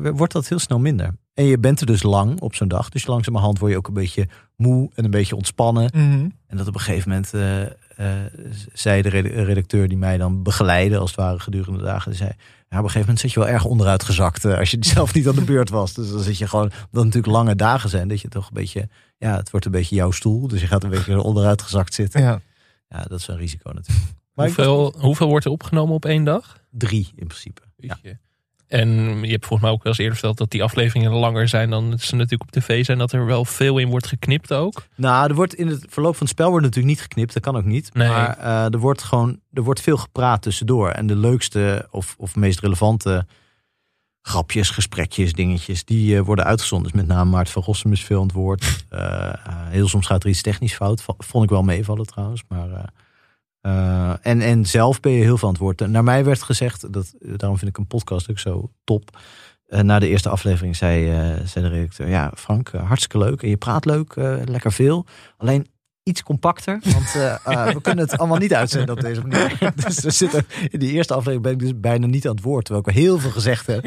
w- wordt dat heel snel minder. En je bent er dus lang op zo'n dag. Dus langzamerhand word je ook een beetje moe en een beetje ontspannen. Mhm. En dat op een gegeven moment, eh, eh, zei de redacteur die mij dan begeleidde, als het ware gedurende de dagen, die zei, ja, op een gegeven moment zit je wel erg onderuit gezakt als je *laughs* zelf niet aan de beurt was. Dus dan zit je gewoon, dat natuurlijk lange dagen zijn, dat je toch een beetje, ja, het wordt een beetje jouw stoel. Dus je gaat een beetje onderuit gezakt zitten. Ja. Ja, dat is een risico natuurlijk. Maar Hoeveel, hoeveel wordt er opgenomen op één dag? drie in principe. Ja. En je hebt volgens mij ook wel eens eerder verteld dat die afleveringen langer zijn dan ze natuurlijk op tv zijn. Dat er wel veel in wordt geknipt ook. Nou, er wordt in het verloop van het spel wordt natuurlijk niet geknipt. Dat kan ook niet. Nee. Maar eh, er wordt gewoon er wordt veel gepraat tussendoor. En de leukste of, of meest relevante grapjes, gesprekjes, dingetjes, die eh, worden uitgezonden. Dus met name Maart van Rossum is veel aan het woord. *laughs* Eh, heel soms gaat er iets technisch fout. Vond ik wel meevallen trouwens. Maar, eh, en, en zelf ben je heel veel aan het woord. En Naar mij werd gezegd, dat, daarom vind ik een podcast ook zo top. Eh, na de eerste aflevering zei, eh, zei de redacteur: Ja, Frank, hartstikke leuk. En je praat leuk, lekker veel. Alleen iets compacter. Want eh, eh, *laughs* we kunnen het allemaal niet uitzenden op deze manier. *laughs* dus we zitten, in die eerste aflevering ben ik dus bijna niet aan het woord. Terwijl ik wel heel veel gezegd heb.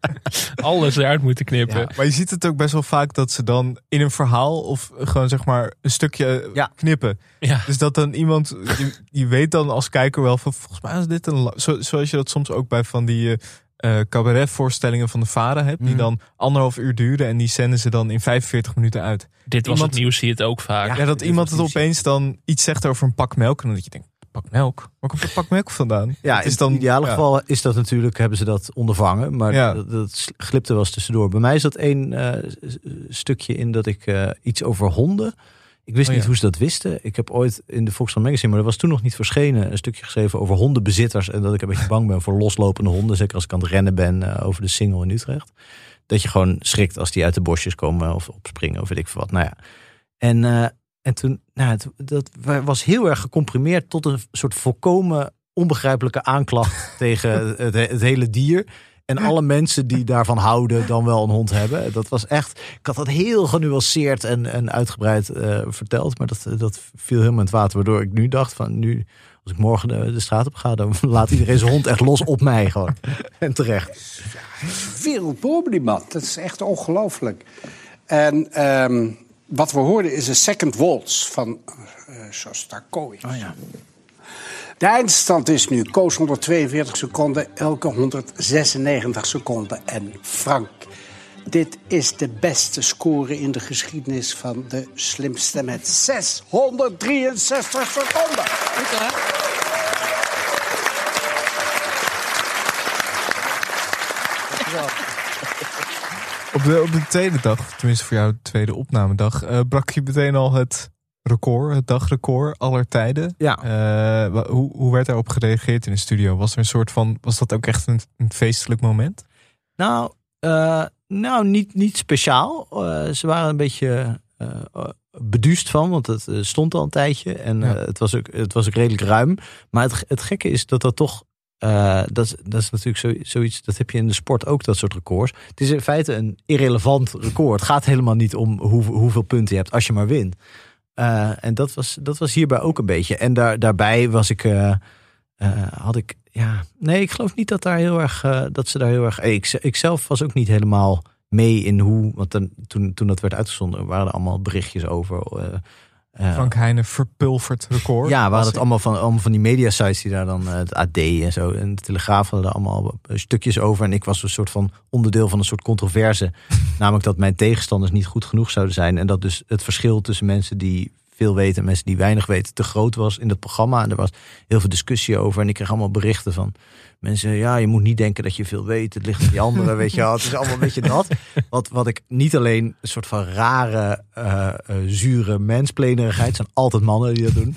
*laughs* Alles eruit moeten knippen. Ja. Maar je ziet het ook best wel vaak dat ze dan in een verhaal of gewoon zeg maar een stukje Ja. knippen. Ja. Dus dat dan iemand, je, je weet dan als kijker wel van volgens mij is dit een, zo, zoals je dat soms ook bij van die eh eh, cabaretvoorstellingen van de Varen hebt, die Mhm. dan anderhalf uur duren en die zenden ze dan in 45 minuten uit. Dit was Iemand- het nieuws, zie je het ook vaak. Ja, dat iemand het opeens dan iets zegt over een pak melk en dat je denkt, pak melk? Waar komt dat pak melk vandaan? Ja, Het is in dan, het ideale ja. geval is dat natuurlijk, hebben ze dat ondervangen. Maar Ja. dat, dat glipte wel eens tussendoor. Bij mij is dat één eh, stukje in dat ik eh, iets over honden. Ik wist Oh, niet hoe ze dat wisten. Ik heb ooit in de Volkskrant Magazine, maar dat was toen nog niet verschenen, een stukje geschreven over hondenbezitters. En dat ik een beetje bang ben voor loslopende honden. Zeker als ik aan het rennen ben eh, over de Singel in Utrecht. Dat je gewoon schrikt als die uit de bosjes komen of opspringen of weet ik veel wat. Nou ja. En, eh, en toen, nou, het, dat was heel erg gecomprimeerd tot een soort volkomen onbegrijpelijke aanklacht *laughs* tegen het, het hele dier. En alle mensen die daarvan houden, dan wel een hond hebben. Dat was echt. Ik had dat heel genuanceerd en, en uitgebreid eh, verteld. Maar dat, dat viel helemaal in het water. Waardoor ik nu dacht: van nu, als ik morgen de, de straat op ga, dan *laughs* laat iedereen zijn hond echt los op mij gewoon. En terecht. Wereldberoemd die man. Dat is echt ongelooflijk. En ehm, wat we hoorden is een second waltz van eh Shostakovich. Oh ja. De eindstand is nu Koos 142 seconden, Elke 196 seconden. En Frank, dit is de beste score in de geschiedenis van de slimste met 663 seconden. Op de, op de tweede dag, of tenminste voor jou de tweede opnamedag, eh, brak je meteen al het record, het dagrecord aller tijden. Ja. Eh, hoe, hoe werd daarop gereageerd in de studio? Was er een soort van, was dat ook echt een, een feestelijk moment? Nou, eh, nou niet, niet speciaal. Eh, ze waren een beetje beduust van, want het stond al een tijdje. En Ja. het, was ook, het was ook redelijk ruim. Maar het, het gekke is dat dat toch... dat, is- dat is natuurlijk zo, zoiets, dat heb je in de sport ook, dat soort records. Het is in feite een irrelevant record. Het gaat helemaal niet om hoe, hoeveel punten je hebt als je maar wint. Eh, en dat was, dat was hierbij ook een beetje. En daar, daarbij was ik, eh, eh, had ik, ja, nee, ik geloof niet dat daar heel erg, dat ze daar heel erg. Ik, ik zelf was ook niet helemaal mee in hoe, want dan, toen, toen dat werd uitgezonden, waren er allemaal berichtjes over. Frank Heijnen verpulverd record. ja, we hadden het allemaal van, allemaal van die mediasites die daar dan, eh, het AD en zo, en de Telegraaf hadden er allemaal eh, stukjes over. En ik was een soort van onderdeel van een soort controverse. *laughs* namelijk dat mijn tegenstanders niet goed genoeg zouden zijn. En dat dus het verschil tussen mensen die veel weten en mensen die weinig weten te groot was in dat programma. En er was heel veel discussie over. En ik kreeg allemaal berichten van mensen, ja, je moet niet denken dat je veel weet. Het ligt aan die anderen, weet je wel. Het is allemaal een beetje dat. Wat, wat ik niet alleen een soort van rare, eh, zure mensplanerigheid, het zijn altijd mannen die dat doen,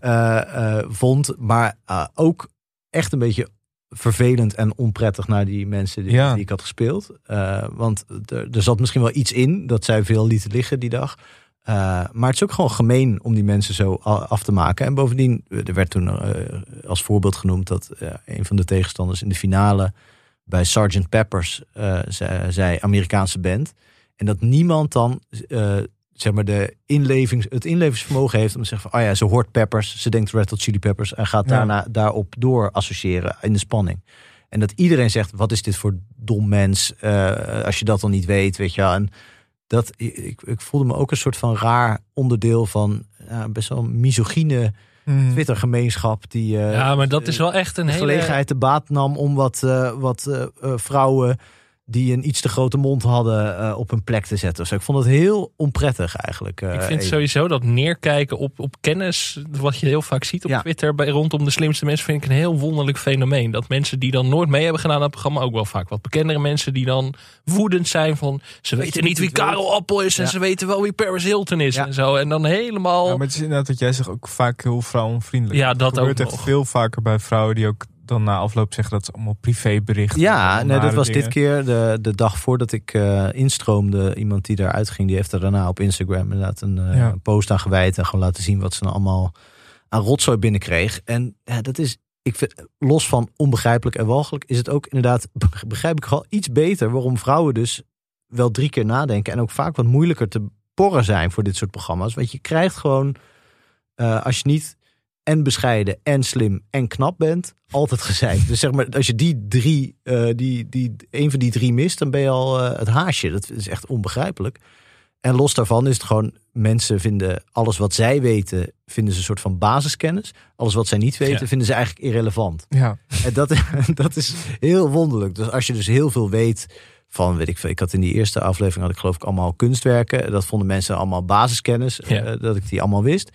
eh, vond. Maar ook echt een beetje vervelend en onprettig naar die mensen die, Ja. die ik had gespeeld. Want er, er zat misschien wel iets in dat zij veel lieten liggen die dag. Eh, maar het is ook gewoon gemeen om die mensen zo af te maken. En bovendien, er werd toen eh, als voorbeeld genoemd dat eh, een van de tegenstanders in de finale bij Sgt. Peppers zei, zei Amerikaanse band. En dat niemand dan zeg maar de inlevings, het inlevingsvermogen heeft om te zeggen van, oh ja, ze hoort Peppers, ze denkt Red Hot Chili Peppers en gaat Ja. daarna daarop door associëren in de spanning. En dat iedereen zegt, wat is dit voor dom mens, als je dat dan niet weet, weet je wel. En dat, ik, ik voelde me ook een soort van raar onderdeel van ja, best wel een misogyne Hmm. Twitter-gemeenschap die eh, Ja, maar dat is wel echt een de hele... gelegenheid te baat nam om wat, eh, wat eh, vrouwen die een iets te grote mond hadden eh, op hun plek te zetten. Dus ik vond het heel onprettig eigenlijk. eh, Ik vind even. sowieso dat neerkijken op, op kennis, wat je heel vaak ziet op Ja. Twitter bij, rondom de slimste mensen, vind ik een heel wonderlijk fenomeen. Dat mensen die dan nooit mee hebben gedaan aan het programma, ook wel vaak wat bekendere mensen die dan woedend zijn van ze weten niet wie Karel Appel is en ze weten wel wie Paris Hilton is Ja. en zo. En dan helemaal... Ja, maar het is inderdaad wat jij zegt ook vaak heel vrouwenvriendelijk. Ja, dat Het gebeurt ook echt nog. veel vaker bij vrouwen die ook dan na afloop zeggen dat ze allemaal privéberichten. Ja, nee, dat was dingen. dit keer de, de dag voordat ik eh, instroomde. Iemand die daaruit ging, die heeft er daarna op Instagram inderdaad een eh, Ja. post aan gewijd. En gewoon laten zien wat ze nou allemaal aan rotzooi binnenkreeg. En ja, dat is, ik vind, los van onbegrijpelijk en walgelijk, is het ook inderdaad, *laughs* begrijp ik wel iets beter waarom vrouwen dus wel drie keer nadenken. En ook vaak wat moeilijker te porren zijn voor dit soort programma's. Want je krijgt gewoon, eh, als je niet en bescheiden en slim en knap bent, altijd gezeik. Dus zeg maar, als je die drie, eh, die, die, een van die drie mist, dan ben je al eh, het haasje. Dat is echt onbegrijpelijk. En los daarvan is het gewoon, mensen vinden alles wat zij weten, vinden ze een soort van basiskennis. Alles wat zij niet weten, Ja. vinden ze eigenlijk irrelevant. Ja, En dat, *laughs* dat is heel wonderlijk. Dus als je dus heel veel weet van, weet ik veel, ik had in die eerste aflevering had ik geloof ik allemaal kunstwerken. Dat vonden mensen allemaal basiskennis, Ja. eh, dat ik die allemaal wist.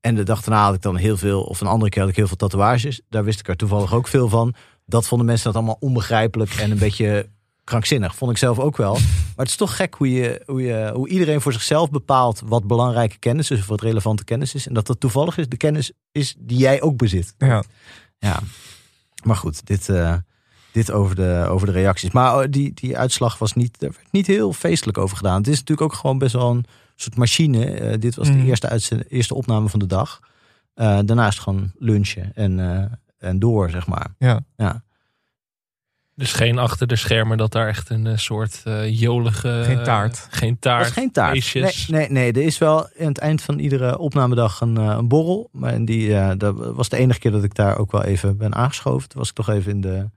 En de dag daarna had ik dan heel veel, of een andere keer had ik heel veel tatoeages. Daar wist ik er toevallig ook veel van. Dat vonden mensen dat allemaal onbegrijpelijk en een beetje krankzinnig. Vond ik zelf ook wel. Maar het is toch gek hoe, je, hoe, je, hoe iedereen voor zichzelf bepaalt wat belangrijke kennis is, of wat relevante kennis is. En dat dat toevallig is de kennis is die jij ook bezit. ja. Ja, maar goed, dit, eh, dit over, de, over de reacties. Maar oh, die, die uitslag was niet, er werd niet heel feestelijk over gedaan. Het is natuurlijk ook gewoon best wel een soort machine. Eh, dit was de Mhm. eerste, eerste opname van de dag. Eh, daarna is het gewoon lunchen en, eh, en door, zeg maar. Ja. Ja. Dus geen achter de schermen dat daar echt een soort eh, jolige... Geen taart. geen taart. geen taart. Nee, nee, nee, er is wel aan het eind van iedere opnamedag een, een borrel. Maar en die, ja, dat was de enige keer dat ik daar ook wel even ben aangeschoven. Toen was ik toch even in de,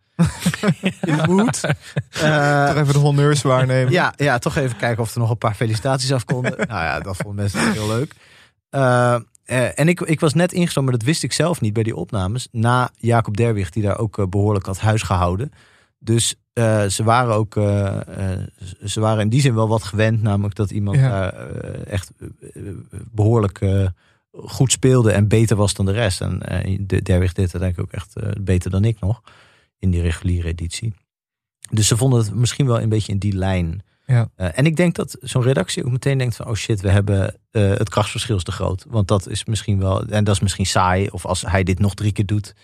in de mood. Eh, *laughs* Toch even de honneurs waarnemen. Ja, ja, toch even kijken of er nog een paar felicitaties af konden. *laughs* nou ja, dat vonden mensen heel leuk. Eh, eh, en ik, ik was net ingestoken, maar dat wist ik zelf niet bij die opnames. Na Jacob Derwig, die daar ook eh, behoorlijk had huis gehouden. Dus ze waren ook, ze waren in die zin wel wat gewend. Namelijk dat iemand Ja. daar echt eh, eh, behoorlijk eh, goed speelde en beter was dan de rest. En de Derwig deed het eigenlijk ook echt beter dan ik nog. In die reguliere editie. Dus ze vonden het misschien wel een beetje in die lijn. Ja. Eh, en ik denk dat zo'n redactie ook meteen denkt van... oh shit, we hebben eh, het krachtsverschil is te groot. Want dat is misschien wel... en dat is misschien saai. Of als hij dit nog drie keer doet,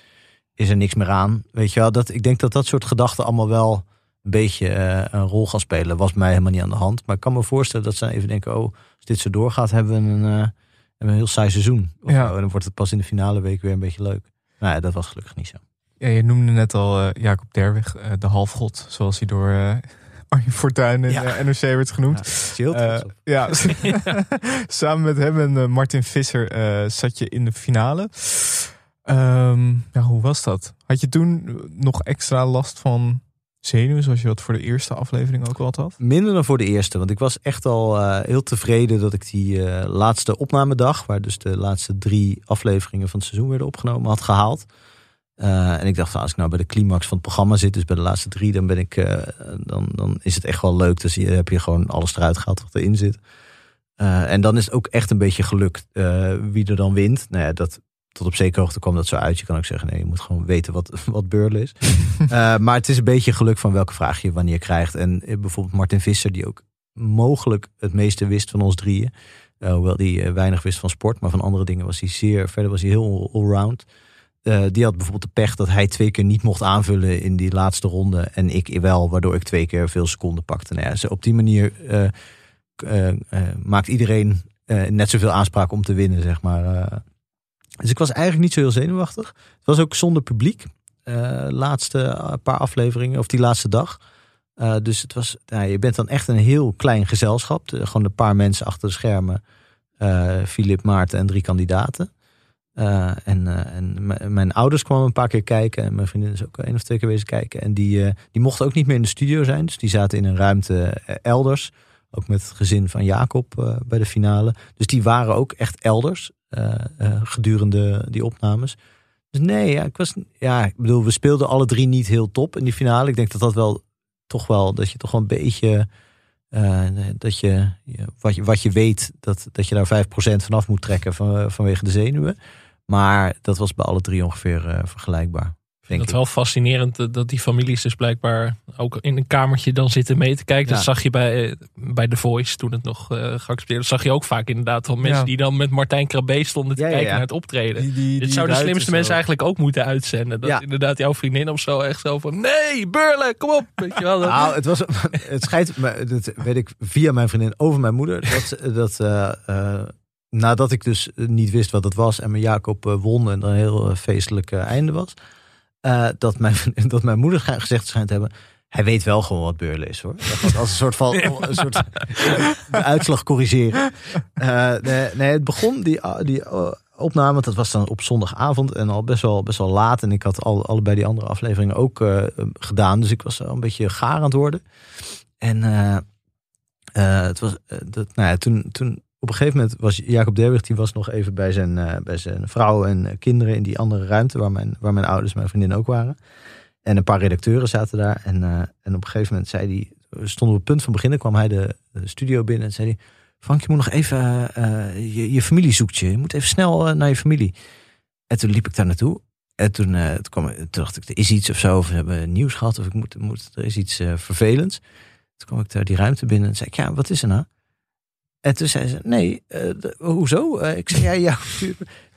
is er niks meer aan. Weet je wel, dat, ik denk dat dat soort gedachten allemaal wel... een beetje eh, een rol gaan spelen. Was mij helemaal niet aan de hand. Maar ik kan me voorstellen dat ze even denken... oh, als dit zo doorgaat, hebben we een, hebben we een heel saai seizoen. Of Ja. En dan wordt het pas in de finale week weer een beetje leuk. Nou ja, dat was gelukkig niet zo. Ja, je noemde net al eh, Jacob Derwig, eh, de halfgod, zoals hij door eh *laughs* Arjen Fortuyn in Ja. eh, NRC werd genoemd. Ja, ja, *laughs* *laughs* samen met hem en Martin Visser zat je in de finale. Ehm, ja, hoe was dat? Had je toen nog extra last van zenuwen, zoals je dat voor de eerste aflevering ook al had? Minder dan voor de eerste, want ik was echt al heel tevreden dat ik die laatste opnamedag, waar dus de laatste drie afleveringen van het seizoen werden opgenomen, had gehaald. Eh, en ik dacht van als ik nou bij de climax van het programma zit, dus bij de laatste drie, dan ben ik, eh, dan, dan is het echt wel leuk. Dus je heb je gewoon alles eruit gehaald wat erin zit. Eh, en dan is het ook echt een beetje gelukt eh, wie er dan wint. Nou ja, dat, tot op zekere hoogte kwam dat zo uit. Je kan ook zeggen, nee, je moet gewoon weten wat, *laughs* wat beurlen is. *laughs* Maar het is een beetje geluk van welke vraag je wanneer krijgt. En bijvoorbeeld Martin Visser, die ook mogelijk het meeste wist van ons drieën. Hoewel die weinig wist van sport, maar van andere dingen was hij zeer. Verder was hij heel allround. Eh die had bijvoorbeeld de pech dat hij twee keer niet mocht aanvullen in die laatste ronde. En ik wel, waardoor ik twee keer veel seconden pakte. Nou ja, zo op die manier eh, maakt iedereen net zoveel aanspraak om te winnen, zeg maar. dus ik was eigenlijk niet zo heel zenuwachtig. Het was ook zonder publiek. laatste paar afleveringen, of die laatste dag. Dus het was, je bent dan echt een heel klein gezelschap. Gewoon een paar mensen achter de schermen. Filip, Maarten en drie kandidaten. Eh, en eh, en mijn ouders kwamen een paar keer kijken. En mijn vriendin is ook één of twee keer wezen kijken. En die, eh, die mochten ook niet meer in de studio zijn. Dus die zaten in een ruimte elders. Ook met het gezin van Jacob bij de finale. Dus die waren ook echt elders. gedurende die opnames. Dus nee, ja, ik was, ja, ik bedoel, we speelden alle drie niet heel top in die finale. Ik denk dat dat wel toch wel, dat je toch wel een beetje, dat je, je- wat je, wat je weet, dat, dat je daar 5% vanaf moet trekken van, vanwege de zenuwen. Maar dat was bij alle drie ongeveer eh, vergelijkbaar. Ik vind het wel fascinerend dat- dat die families dus blijkbaar ook in een kamertje dan zitten mee te kijken. Ja. Dat zag je bij, eh, bij The Voice toen het nog eh geaccepteerd was. Zag je ook vaak inderdaad wel mensen Ja. die dan met Martijn Krabbe stonden te Ja, ja, kijken ja. naar het optreden. Die, die, Dit die zou de slimste zo. mensen eigenlijk ook moeten uitzenden. Dat Ja. inderdaad jouw vriendin of zo echt zo van... Nee, Burle, kom op. Weet je wel, *laughs* dat- Nou, het, was, het schijnt, maar dat weet ik via mijn vriendin over mijn moeder. Dat, dat eh, eh, nadat ik dus niet wist wat het was en mijn Jacob eh, won en er een heel eh, feestelijk eh, einde was. eh, dat, mijn, *laughs* dat mijn moeder gezegd schijnt te hebben. Hij weet wel gewoon wat beurlen is hoor. Dat als een soort van een soort de uitslag corrigeren. Eh, nee, nee, het begon die, die eh, opname, want dat was dan op zondagavond en al best wel, best wel laat. En ik had al, allebei die andere afleveringen ook eh, gedaan. Dus ik was al een beetje gaar aan het worden. En eh, eh, het was, eh, dat, nou ja, toen, toen op een gegeven moment was Jacob Derwig, die was nog even bij zijn, eh, bij zijn vrouw en eh, kinderen in die andere ruimte waar mijn, waar mijn ouders, mijn vriendin ook waren. En een paar redacteuren zaten daar. En, eh, en op een gegeven moment zei hij, stonden op het punt van beginnen, kwam hij de, studio binnen en zei hij, Frank, je moet nog even, je, je familie zoekt je. Je moet even snel naar je familie. En toen liep ik daar naartoe. En toen, toen, kwam, toen dacht ik, er is iets of zo. Of we hebben nieuws gehad. Of ik moet, moet, er is iets vervelends. Toen kwam ik daar die ruimte binnen en zei ik, ja, wat is er nou? En toen zei ze, nee, eh, hoezo? Eh, ik zei, ja, ja. *laughs*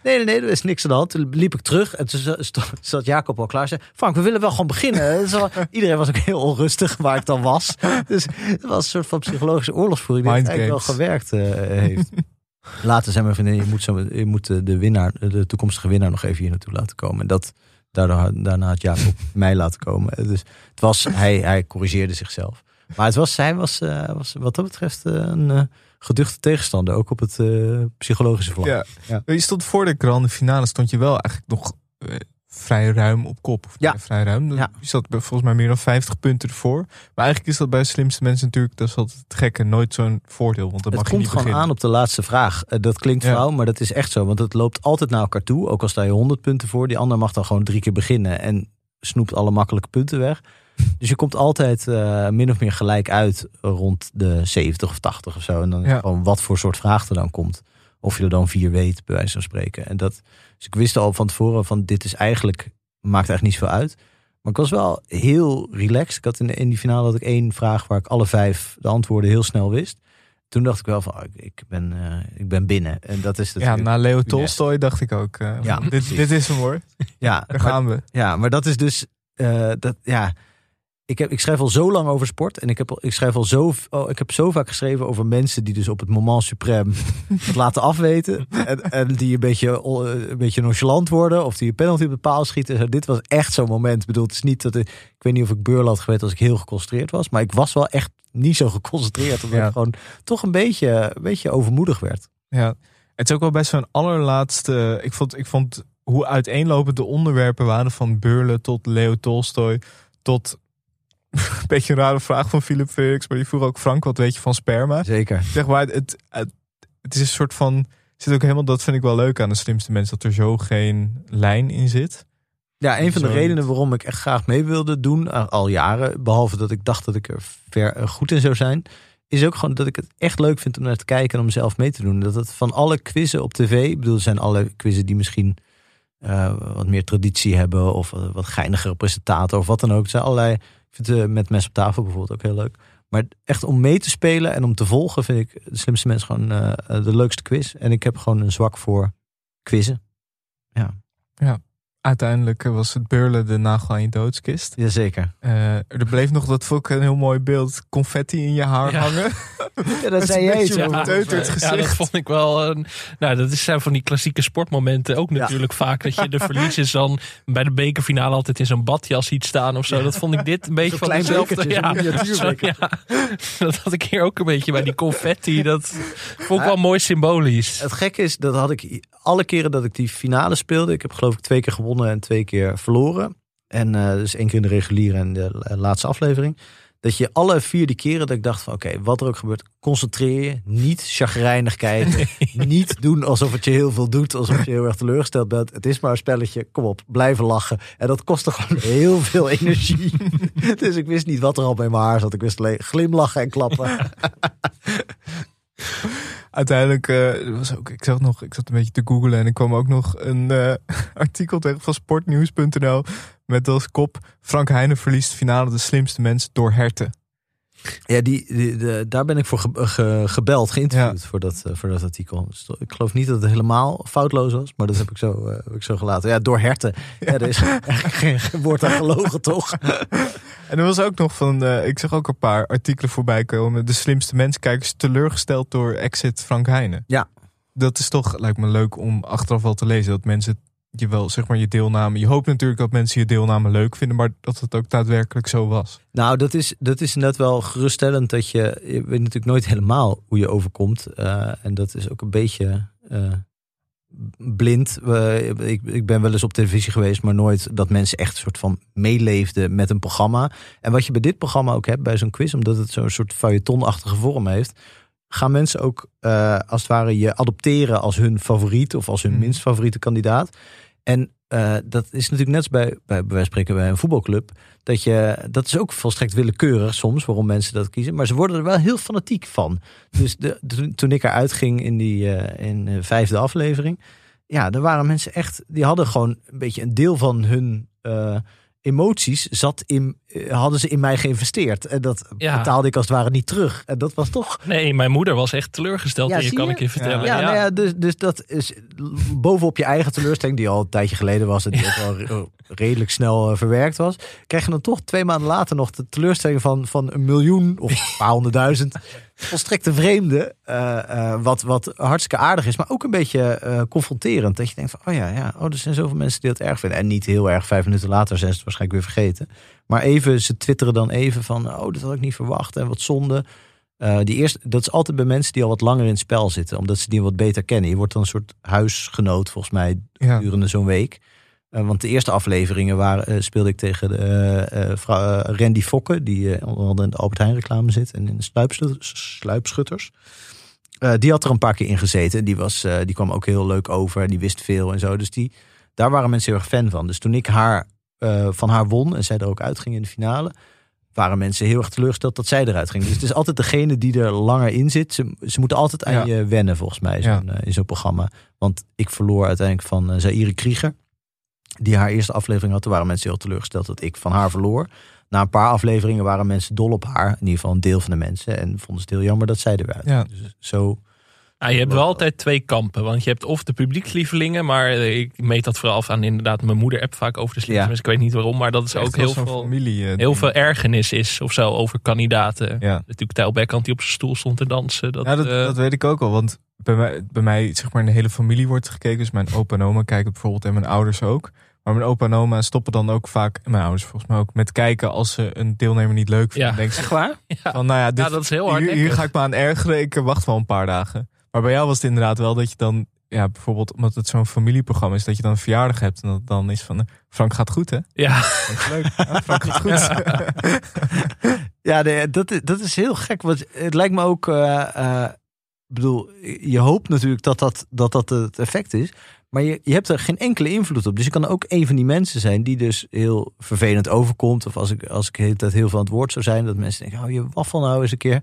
Nee, nee, nee, er is niks aan de hand. Toen liep ik terug en toen zat- Jacob al klaar. Zei, Frank, we willen wel gewoon beginnen. *laughs* Iedereen was ook heel onrustig waar ik dan was. Dus het was een soort van psychologische oorlogsvoering die eigenlijk wel gewerkt eh, heeft. Later zei mijn vriendin, je moet, zo, je moet de, winnaar, de toekomstige winnaar nog even hier naartoe laten komen. En dat, daardoor, daarna had Jacob *laughs* mij laten komen. Dus het was, hij, hij corrigeerde zichzelf. Maar het was, hij was, was wat dat betreft een geduchte tegenstander. Ook op het eh, psychologische vlak. Ja. Ja. Je stond voor de grande finale, stond je wel eigenlijk nog eh, vrij ruim op kop. Of Ja. vrij ruim. Ja. Je zat bij volgens mij meer dan 50 punten ervoor. Maar eigenlijk is dat bij de slimste mensen natuurlijk, dat is altijd het gekke, nooit zo'n voordeel. Want dan Het mag je komt niet gewoon beginnen. aan op de laatste vraag. Eh, dat klinkt Ja. flauw, maar dat is echt zo. Want het loopt altijd naar elkaar toe. Ook al sta je 100 punten voor. Die ander mag dan gewoon drie keer beginnen. En snoept alle makkelijke punten weg. Dus je komt altijd eh, min of meer gelijk uit rond de 70 of 80 of zo. En dan is Ja. het gewoon wat voor soort vraag er dan komt. Of je er dan vier weet, bij wijze van spreken. En dat, dus ik wist al van tevoren van dit is eigenlijk, maakt eigenlijk niet zoveel uit. Maar ik was wel heel relaxed. Ik had in, in die finale had ik één vraag waar ik alle vijf de antwoorden heel snel wist. Toen dacht ik wel van, oh, ik- ben, eh, ik ben binnen. En dat is Ja, natuurlijk... na Leo Tolstoy dacht ik ook. eh, Ja, dit, dit is hem hoor. ja, Daar maar- gaan we. Ja, maar dat is dus. dat, ja, ik, heb, ik schrijf al zo lang over sport. En ik heb, al- ik schrijf al zo, oh, ik heb zo vaak geschreven over mensen die dus op het moment suprême *laughs* het laten afweten. En, en die een beetje, eh, een beetje nonchalant worden. Of die een penalty op de paal schieten. Dit was echt zo'n moment. Ik bedoel, het is niet dat ik, ik weet niet of ik beurl had geweten als ik heel geconcentreerd was. Maar ik was wel echt niet zo geconcentreerd. Omdat Ja. ik gewoon toch een beetje, een beetje overmoedig werd. Ja, het is ook wel best zo'n allerlaatste. Ik vond, ik vond hoe uiteenlopend de onderwerpen waren van Beurle tot Leo Tolstoy tot *laughs* beetje een rare vraag van Philip Felix, maar die vroeg ook Frank wat weet je van sperma. Zeker. Zeg maar, het, het, het is een soort van zit ook helemaal dat vind ik wel leuk aan de slimste mensen dat er zo geen lijn in zit. Ja, een van de redenen waarom ik echt graag mee wilde doen, eh, al jaren, behalve dat ik dacht dat ik er ver eh, goed in zou zijn, is ook gewoon dat ik het echt leuk vind om naar te kijken en om zelf mee te doen. Dat het van alle quizzen op tv, ik bedoel, er zijn alle quizzen die misschien eh, wat meer traditie hebben of wat geinigere presentator of wat dan ook. Er zijn allerlei, eh, met mes op tafel bijvoorbeeld ook heel leuk. Maar echt om mee te spelen en om te volgen vind ik de slimste mensen gewoon eh, de leukste quiz. En ik heb gewoon een zwak voor quizzen. Uiteindelijk eh, was het Beurle de nagel aan je doodskist. Jazeker. Eh, er bleef nog, dat vond ik een heel mooi beeld, confetti in je haar Ja. hangen. *laughs* *laughs* Ja, dat zei een jij beetje zo. op het teuterd Ja, dat vond ik wel. een- nou, dat is- zijn van die klassieke sportmomenten ook natuurlijk vaak. Dat je *laughs* de verliezers dan bij de bekerfinale altijd in zo'n badjas ziet staan of zo. Dat vond ik dit een beetje van Ja, zo- ja. dat had ik hier ook een beetje bij die confetti. Dat vond ik wel mooi symbolisch. Het gekke is, dat had ik alle keren dat ik die finale speelde. Ik heb geloof ik twee keer gewonnen en twee keer verloren. En eh, dus één keer in de reguliere en de laatste aflevering. Dat je alle vier die keren dat ik dacht van oké, wat er ook gebeurt, concentreer je. Niet chagrijnig kijken. *laughs* Niet doen alsof het je heel veel doet. Alsof je heel erg teleurgesteld bent. Het is maar een spelletje. Kom op, blijven lachen. En dat kostte gewoon heel veel energie. *laughs* dus ik wist niet wat er al bij mijn haar zat. Ik wist alleen glimlachen en klappen. *laughs* Uiteindelijk eh, er was ook, ik zag nog, ik zat een beetje te googlen en ik kwam ook nog een eh, *laughs* artikel tegen van sportnieuws.nl met als kop Frank Heijnen verliest finale de slimste mens door herten. Ja, die, daar ben ik voor ge- ge- gebeld, geïnterviewd voor, dat, eh, voor dat artikel. Dus ik geloof niet dat het helemaal foutloos was, maar dat heb ik zo, eh, heb ik zo gelaten. Ja, door herten. Ja, er is *laughs* geen, woord aan gelogen, toch? *laughs* En er was ook nog van, eh, ik zag ook een paar artikelen voorbij komen. De slimste mens kijkers teleurgesteld door exit Frank Heijnen. Ja. Dat is toch, lijkt me leuk om achteraf wel te lezen. Dat mensen je wel, zeg maar, je deelname. Je hoopt natuurlijk dat mensen je deelname leuk vinden, maar dat het ook daadwerkelijk zo was. Nou, dat is, dat is net wel geruststellend dat je, je weet natuurlijk nooit helemaal hoe je overkomt. Eh, en dat is ook een beetje eh, blind. Ik, ik ben wel eens op televisie geweest, maar nooit dat mensen echt een soort van meeleefden met een programma. En wat je bij dit programma ook hebt, bij zo'n quiz, omdat het zo'n soort feuilletonachtige vorm heeft, gaan mensen ook eh, als het ware je adopteren als hun favoriet of als hun Mhm. minst favoriete kandidaat. En eh, dat is natuurlijk net als bij, bij, bij spreken bij een voetbalclub. Dat, je, dat is ook volstrekt willekeurig soms waarom mensen dat kiezen. Maar ze worden er wel heel fanatiek van. Dus de, toen- ik eruit ging in die eh, in de vijfde aflevering. Ja, er waren mensen echt. Die hadden gewoon een beetje een deel van hun eh, emoties. Zat in, eh, hadden ze in mij geïnvesteerd. En dat Ja. betaalde ik als het ware niet terug. En dat was toch. Nee, mijn moeder was echt teleurgesteld Ja, je, zie kan je? ik je vertellen. Ja, Ja, Nou ja dus, dus dat is bovenop je eigen teleurstelling, die al een tijdje geleden was en die *laughs* ook wel re- redelijk snel eh, verwerkt was, krijg je dan toch twee maanden later nog de teleurstelling van, van een miljoen of een paar honderdduizend *laughs* volstrekte vreemde. eh, eh, wat, wat hartstikke aardig is, maar ook een beetje eh, confronterend. Dat je denkt van, oh ja, ja oh, er zijn zoveel mensen die dat erg vinden. En niet heel erg, vijf minuten later zijn ze het waarschijnlijk weer vergeten. Maar even, ze twitteren dan even van, oh, dat had ik niet verwacht en wat zonde. Eh, die eerste, dat is altijd bij mensen die al wat langer in het spel zitten, omdat ze die wat beter kennen. Je wordt dan een soort huisgenoot, volgens mij, Ja. gedurende zo'n week. Eh, want de eerste afleveringen waren, eh, speelde ik tegen de, vrouw, Randy Fokke, die onder andere in de Albert Heijn reclame zit en in de sluipschu- sluipschutters. Die had er een paar keer in gezeten. Die, was, die kwam ook heel leuk over. Die wist veel en zo. Dus die, daar waren mensen heel erg fan van. Dus toen ik haar, eh, van haar won en zij er ook uitging in de finale, waren mensen heel erg teleurgesteld dat zij eruit ging. Dus het is altijd degene die er langer in zit. Ze, ze moeten altijd aan Ja. je wennen, volgens mij, zo'n, eh, in zo'n programma. Want ik verloor uiteindelijk van uh, Zaire Krieger. Die haar eerste aflevering had. Toen waren mensen heel teleurgesteld dat ik van haar verloor. Na een paar afleveringen waren mensen dol op haar. In ieder geval een deel van de mensen. En vonden ze het heel jammer dat zij eruit Ja. Dus zo... Nou, je hebt wel altijd twee kampen. Want je hebt of de publiekslievelingen. Maar ik meet dat vooral af aan inderdaad. Mijn moeder app vaak over de Ja. mensen. Ik weet niet waarom. Maar dat is ook Echt heel veel, familie. eh, heel ding. veel ergernis is. Of zo over kandidaten. Ja. Natuurlijk Tijl Beckhand die op zijn stoel stond te dansen. Dat, ja, dat, eh, dat weet ik ook al. Want bij mij, bij mij, zeg maar, in de hele familie wordt gekeken. Dus mijn opa en oma kijken bijvoorbeeld en mijn ouders ook. Maar mijn opa en oma stoppen dan ook vaak, mijn ouders volgens mij ook, met kijken als ze een deelnemer niet leuk vinden. Ja. Dan denken ze Echt waar? Ja. van, nou ja, dit, Ja, dat is heel hier, hardnekkig. hier ga ik me aan ergeren. Ik wacht wel een paar dagen. Maar bij jou was het inderdaad wel dat je dan, ja, bijvoorbeeld omdat het zo'n familieprogramma is, dat je dan een verjaardag hebt. En dat dan is van, eh, Frank gaat goed hè? Ja. Dat is leuk. Ja, Frank gaat goed. Ja, nee, dat, is- dat is heel gek. Want het lijkt me ook. eh, eh, ik bedoel, je hoopt natuurlijk dat dat, dat, dat het effect is. Maar je, je hebt er geen enkele invloed op. Dus je kan ook een van die mensen zijn die dus heel vervelend overkomt. Of als ik, als ik tijd heel veel aan het woord zou zijn. Dat mensen denken, hou je waffel nou eens een keer.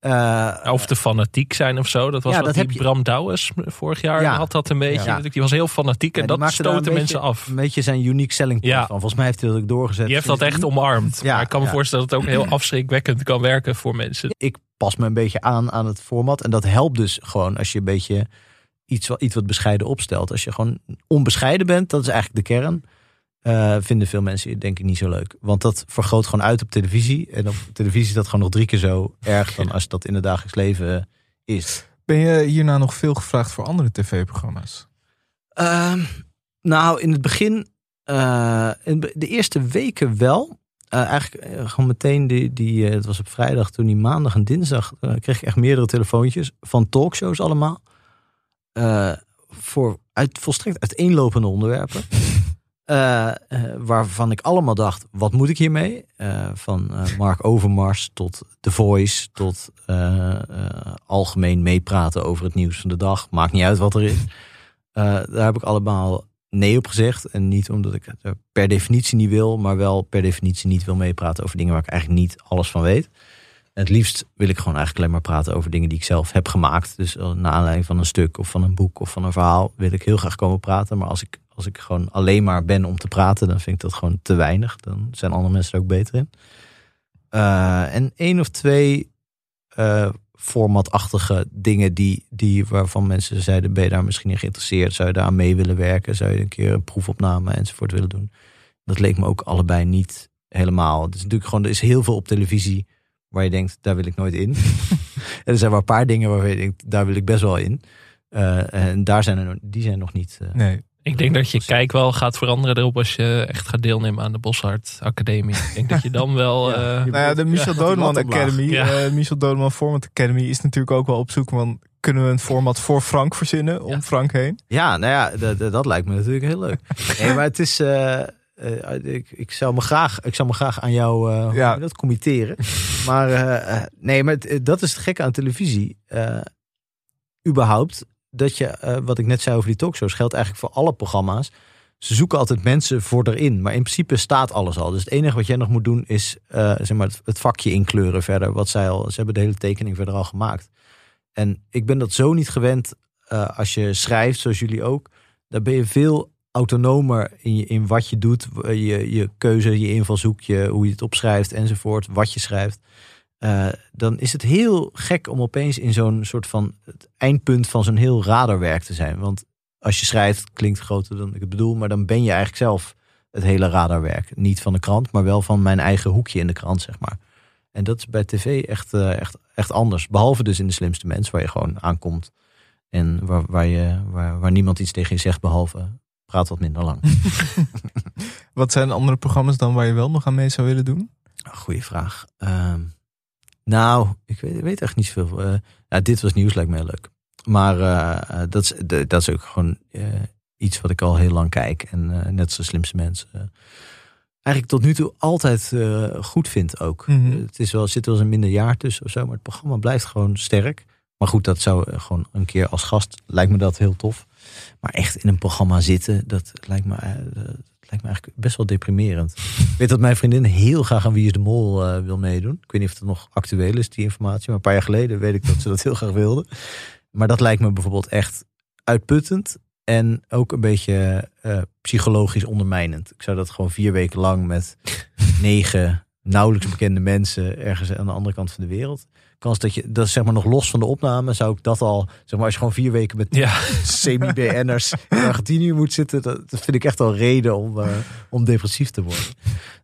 Eh, Of te fanatiek zijn of zo. Dat was Ja, dat die je- Bram Douwes vorig jaar Ja. had dat een beetje. Ja. Die was heel fanatiek en dat beetje- mensen af. Een beetje zijn unique selling point van. Volgens mij heeft hij dat ook doorgezet. Die heeft dat echt omarmd. Maar ik kan me voorstellen dat het ook heel *clears throat* afschrikwekkend kan werken voor mensen. ik pas me een beetje aan aan het format. En dat helpt dus gewoon als je een beetje iets, wat- iets wat bescheiden opstelt. Als je gewoon onbescheiden bent, dat is eigenlijk de kern. Eh, vinden veel mensen denk ik niet zo leuk. Want dat vergroot gewoon uit op televisie. En op televisie is dat gewoon nog drie keer zo erg dan als dat in het dagelijks leven is. Ben je hierna nog veel gevraagd voor andere tv-programma's? Ehm, nou, in het begin, eh, in de eerste weken wel. Eh, eigenlijk gewoon meteen, die, die, het was op vrijdag, toen die maandag en dinsdag, kreeg ik echt meerdere telefoontjes van talkshows allemaal. Voor uit, volstrekt uiteenlopende onderwerpen. *laughs* eh, eh, waarvan ik allemaal dacht, wat moet ik hiermee? Eh, van Mark *laughs* Overmars tot The Voice, tot algemeen meepraten over het nieuws van de dag. Maakt niet uit wat er is. Daar heb ik allemaal nee op gezegd. En niet omdat ik het er per definitie niet wil, maar wel per definitie niet wil meepraten over dingen waar ik eigenlijk niet alles van weet. Het liefst wil ik gewoon eigenlijk alleen maar praten over dingen die ik zelf heb gemaakt. Dus naar aanleiding van een stuk of van een boek of van een verhaal wil ik heel graag komen praten. Maar als ik, als ik gewoon alleen maar ben om te praten, dan vind ik dat gewoon te weinig. Dan zijn andere mensen er ook beter in. Uh, en één of twee uh, formatachtige dingen die, die waarvan mensen zeiden, ben je daar misschien in geïnteresseerd? Zou je daar aan mee willen werken? Zou je een keer een proefopname enzovoort willen doen? Dat leek me ook allebei niet helemaal. Het is natuurlijk gewoon, er is heel veel op televisie waar je denkt, daar wil ik nooit in. *laughs* en er zijn wel een paar dingen waar je denkt, daar wil ik best wel in. Uh, en daar zijn er, die zijn nog niet. Uh, nee. Ik denk dat je kijk wel gaat veranderen erop als je echt gaat deelnemen aan de Boshart Academie. Ik denk dat je dan wel... *laughs* ja. Uh, nou ja, de Michel *laughs* ja, Academy, ja. uh, Michel Dodeman Format Academy is natuurlijk ook wel op zoek van... kunnen we een format voor Frank verzinnen, om Frank heen? Ja, nou ja, dat, dat lijkt me natuurlijk heel leuk. *laughs* nee, maar het is... Uh, ik, ik, zou me graag, ik zou me graag aan jou uh, ja. dat committeren. maar uh, nee, maar het, dat is het gekke aan televisie. Uh, überhaupt, dat je, wat ik net zei over die talkshows, geldt eigenlijk voor alle programma's. Ze zoeken altijd mensen voor erin, maar in principe staat alles al. Dus het enige wat jij nog moet doen is zeg maar het, het vakje inkleuren verder. Wat zij al, ze hebben de hele tekening verder al gemaakt. En ik ben dat zo niet gewend als je schrijft, zoals jullie ook. Daar ben je veel autonomer in, in wat je doet, je, je keuze, je invalshoek, je, hoe je het opschrijft enzovoort, wat je schrijft. Uh, dan is het heel gek om opeens in zo'n soort van het eindpunt van zo'n heel radarwerk te zijn. Want als je schrijft, klinkt groter dan ik het bedoel, maar dan ben je eigenlijk zelf het hele radarwerk. Niet van de krant, maar wel van mijn eigen hoekje in de krant, zeg maar. En dat is bij tv echt, uh, echt, echt anders. Behalve dus in de slimste mens, waar je gewoon aankomt. En waar, waar, je, waar, waar niemand iets tegen je zegt, behalve praat wat minder lang. *laughs* wat zijn andere programma's dan waar je wel nog aan mee zou willen doen? Goeie vraag. Uh, nou, ik weet, weet, echt niet zoveel. Uh, ja, dit was nieuws, lijkt me heel leuk. Maar uh, dat, is, de, dat is ook gewoon uh, iets wat ik al heel lang kijk. En net zo slimste mensen. eigenlijk tot nu toe altijd goed vind ook. Mhm. Mm -hmm. Het is wel, zit wel eens een minder jaar tussen of zo. Maar het programma blijft gewoon sterk. Maar goed, dat zou gewoon een keer als gast lijkt me dat heel tof. Maar echt in een programma zitten, dat lijkt me, lijkt me eigenlijk best wel deprimerend. ik weet dat mijn vriendin heel graag aan Wie is de Mol uh, wil meedoen. Ik weet niet of het nog actueel is, die informatie. Maar een paar jaar geleden weet ik dat ze dat heel graag wilde. Maar dat lijkt me bijvoorbeeld echt uitputtend. En ook een beetje uh, psychologisch ondermijnend. Ik zou dat gewoon vier weken lang met negen nauwelijks bekende mensen ergens aan de andere kant van de wereld. Kans dat je, dat is zeg maar nog los van de opname, zou ik dat al, zeg maar, als je gewoon vier weken met ja. *laughs* semi-BN'ers in Argentinië moet zitten, dat, dat, vind ik echt al reden om, uh, om depressief te worden.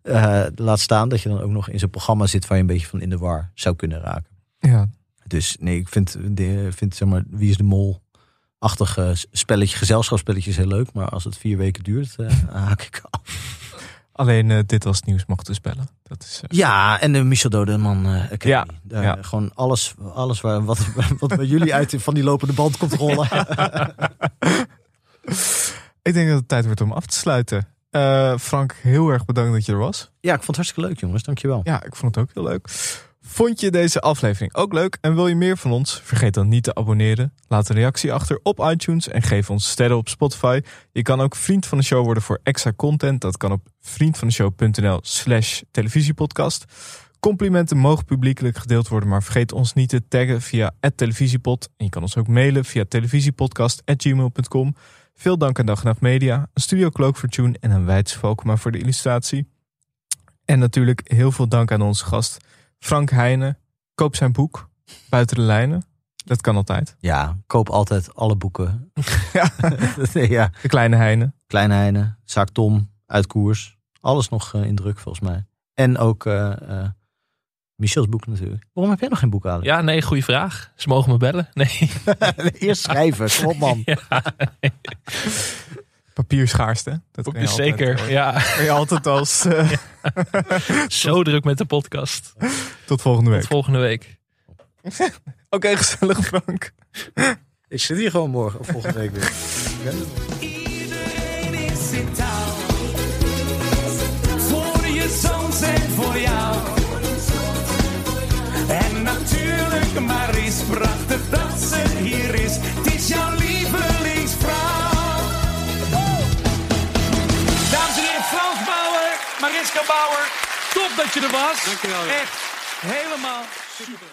Uh, laat staan dat je dan ook nog in zo'n programma zit waar je een beetje van in de war zou kunnen raken. Ja. Dus nee, ik vind, de, vind zeg maar, wie is de mol? Achtige spelletje, gezelschapsspelletjes heel leuk, maar als het vier weken duurt, uh, *laughs* haak ik af. Alleen uh, dit was nieuws mocht dus bellen. Dat is, uh... Ja, en de Michel Dodeman uh, Academy. Ja, Daar, ja. Gewoon alles, alles waar, wat, *laughs* wat bij jullie uit van die lopende band komt rollen. *laughs* ik denk dat het tijd wordt om af te sluiten. Frank, heel erg bedankt dat je er was. Ja, ik vond het hartstikke leuk jongens. Dankjewel. Ja, ik vond het ook heel leuk. Vond je deze aflevering ook leuk en wil je meer van ons? Vergeet dan niet te abonneren. Laat een reactie achter op iTunes en geef ons sterren op Spotify. Je kan ook vriend van de show worden voor extra content. Dat kan op vriendvandeshow.nl slash televisiepodcast. Complimenten mogen publiekelijk gedeeld worden, maar vergeet ons niet te taggen via televisiepod. En je kan ons ook mailen via televisiepodcast.gmail.com. Veel dank aan Dag Nacht Media, een Studio Cloak voor Tune en een Volkma voor de illustratie. En natuurlijk heel veel dank aan onze gast Frank Heijnen. Koop zijn boek, Buiten de Lijnen. Dat kan altijd. *laughs* Ja, koop altijd alle boeken. ja. *laughs* *laughs* ja. De Kleine Heijnen. Kleine Heijnen, Zaak Tom, Uit Koers. Alles nog uh, in druk volgens mij. En ook uh, uh, Michel's boek natuurlijk. Waarom heb jij nog geen boek, Alex? Ja, nee, goede vraag. Ze mogen me bellen. Nee. Eerst schrijven, kom op man. ja, nee. Papierschaarste. Dat Papier, dus zeker, ja. Kun je altijd als... Uh... *laughs* Ja. *laughs* Zo druk met de podcast. Tot volgende week. Tot volgende week. *laughs* Oké, okay, gezellig Frank. Ik zit hier gewoon morgen of volgende week weer. Iedereen is in touw. Voor je zoons en voor jou. En natuurlijk, maar is prachtig dat ze hier is. Het is jouw Mariska Bauer, top dat je er was. Dankjewel. Echt helemaal super.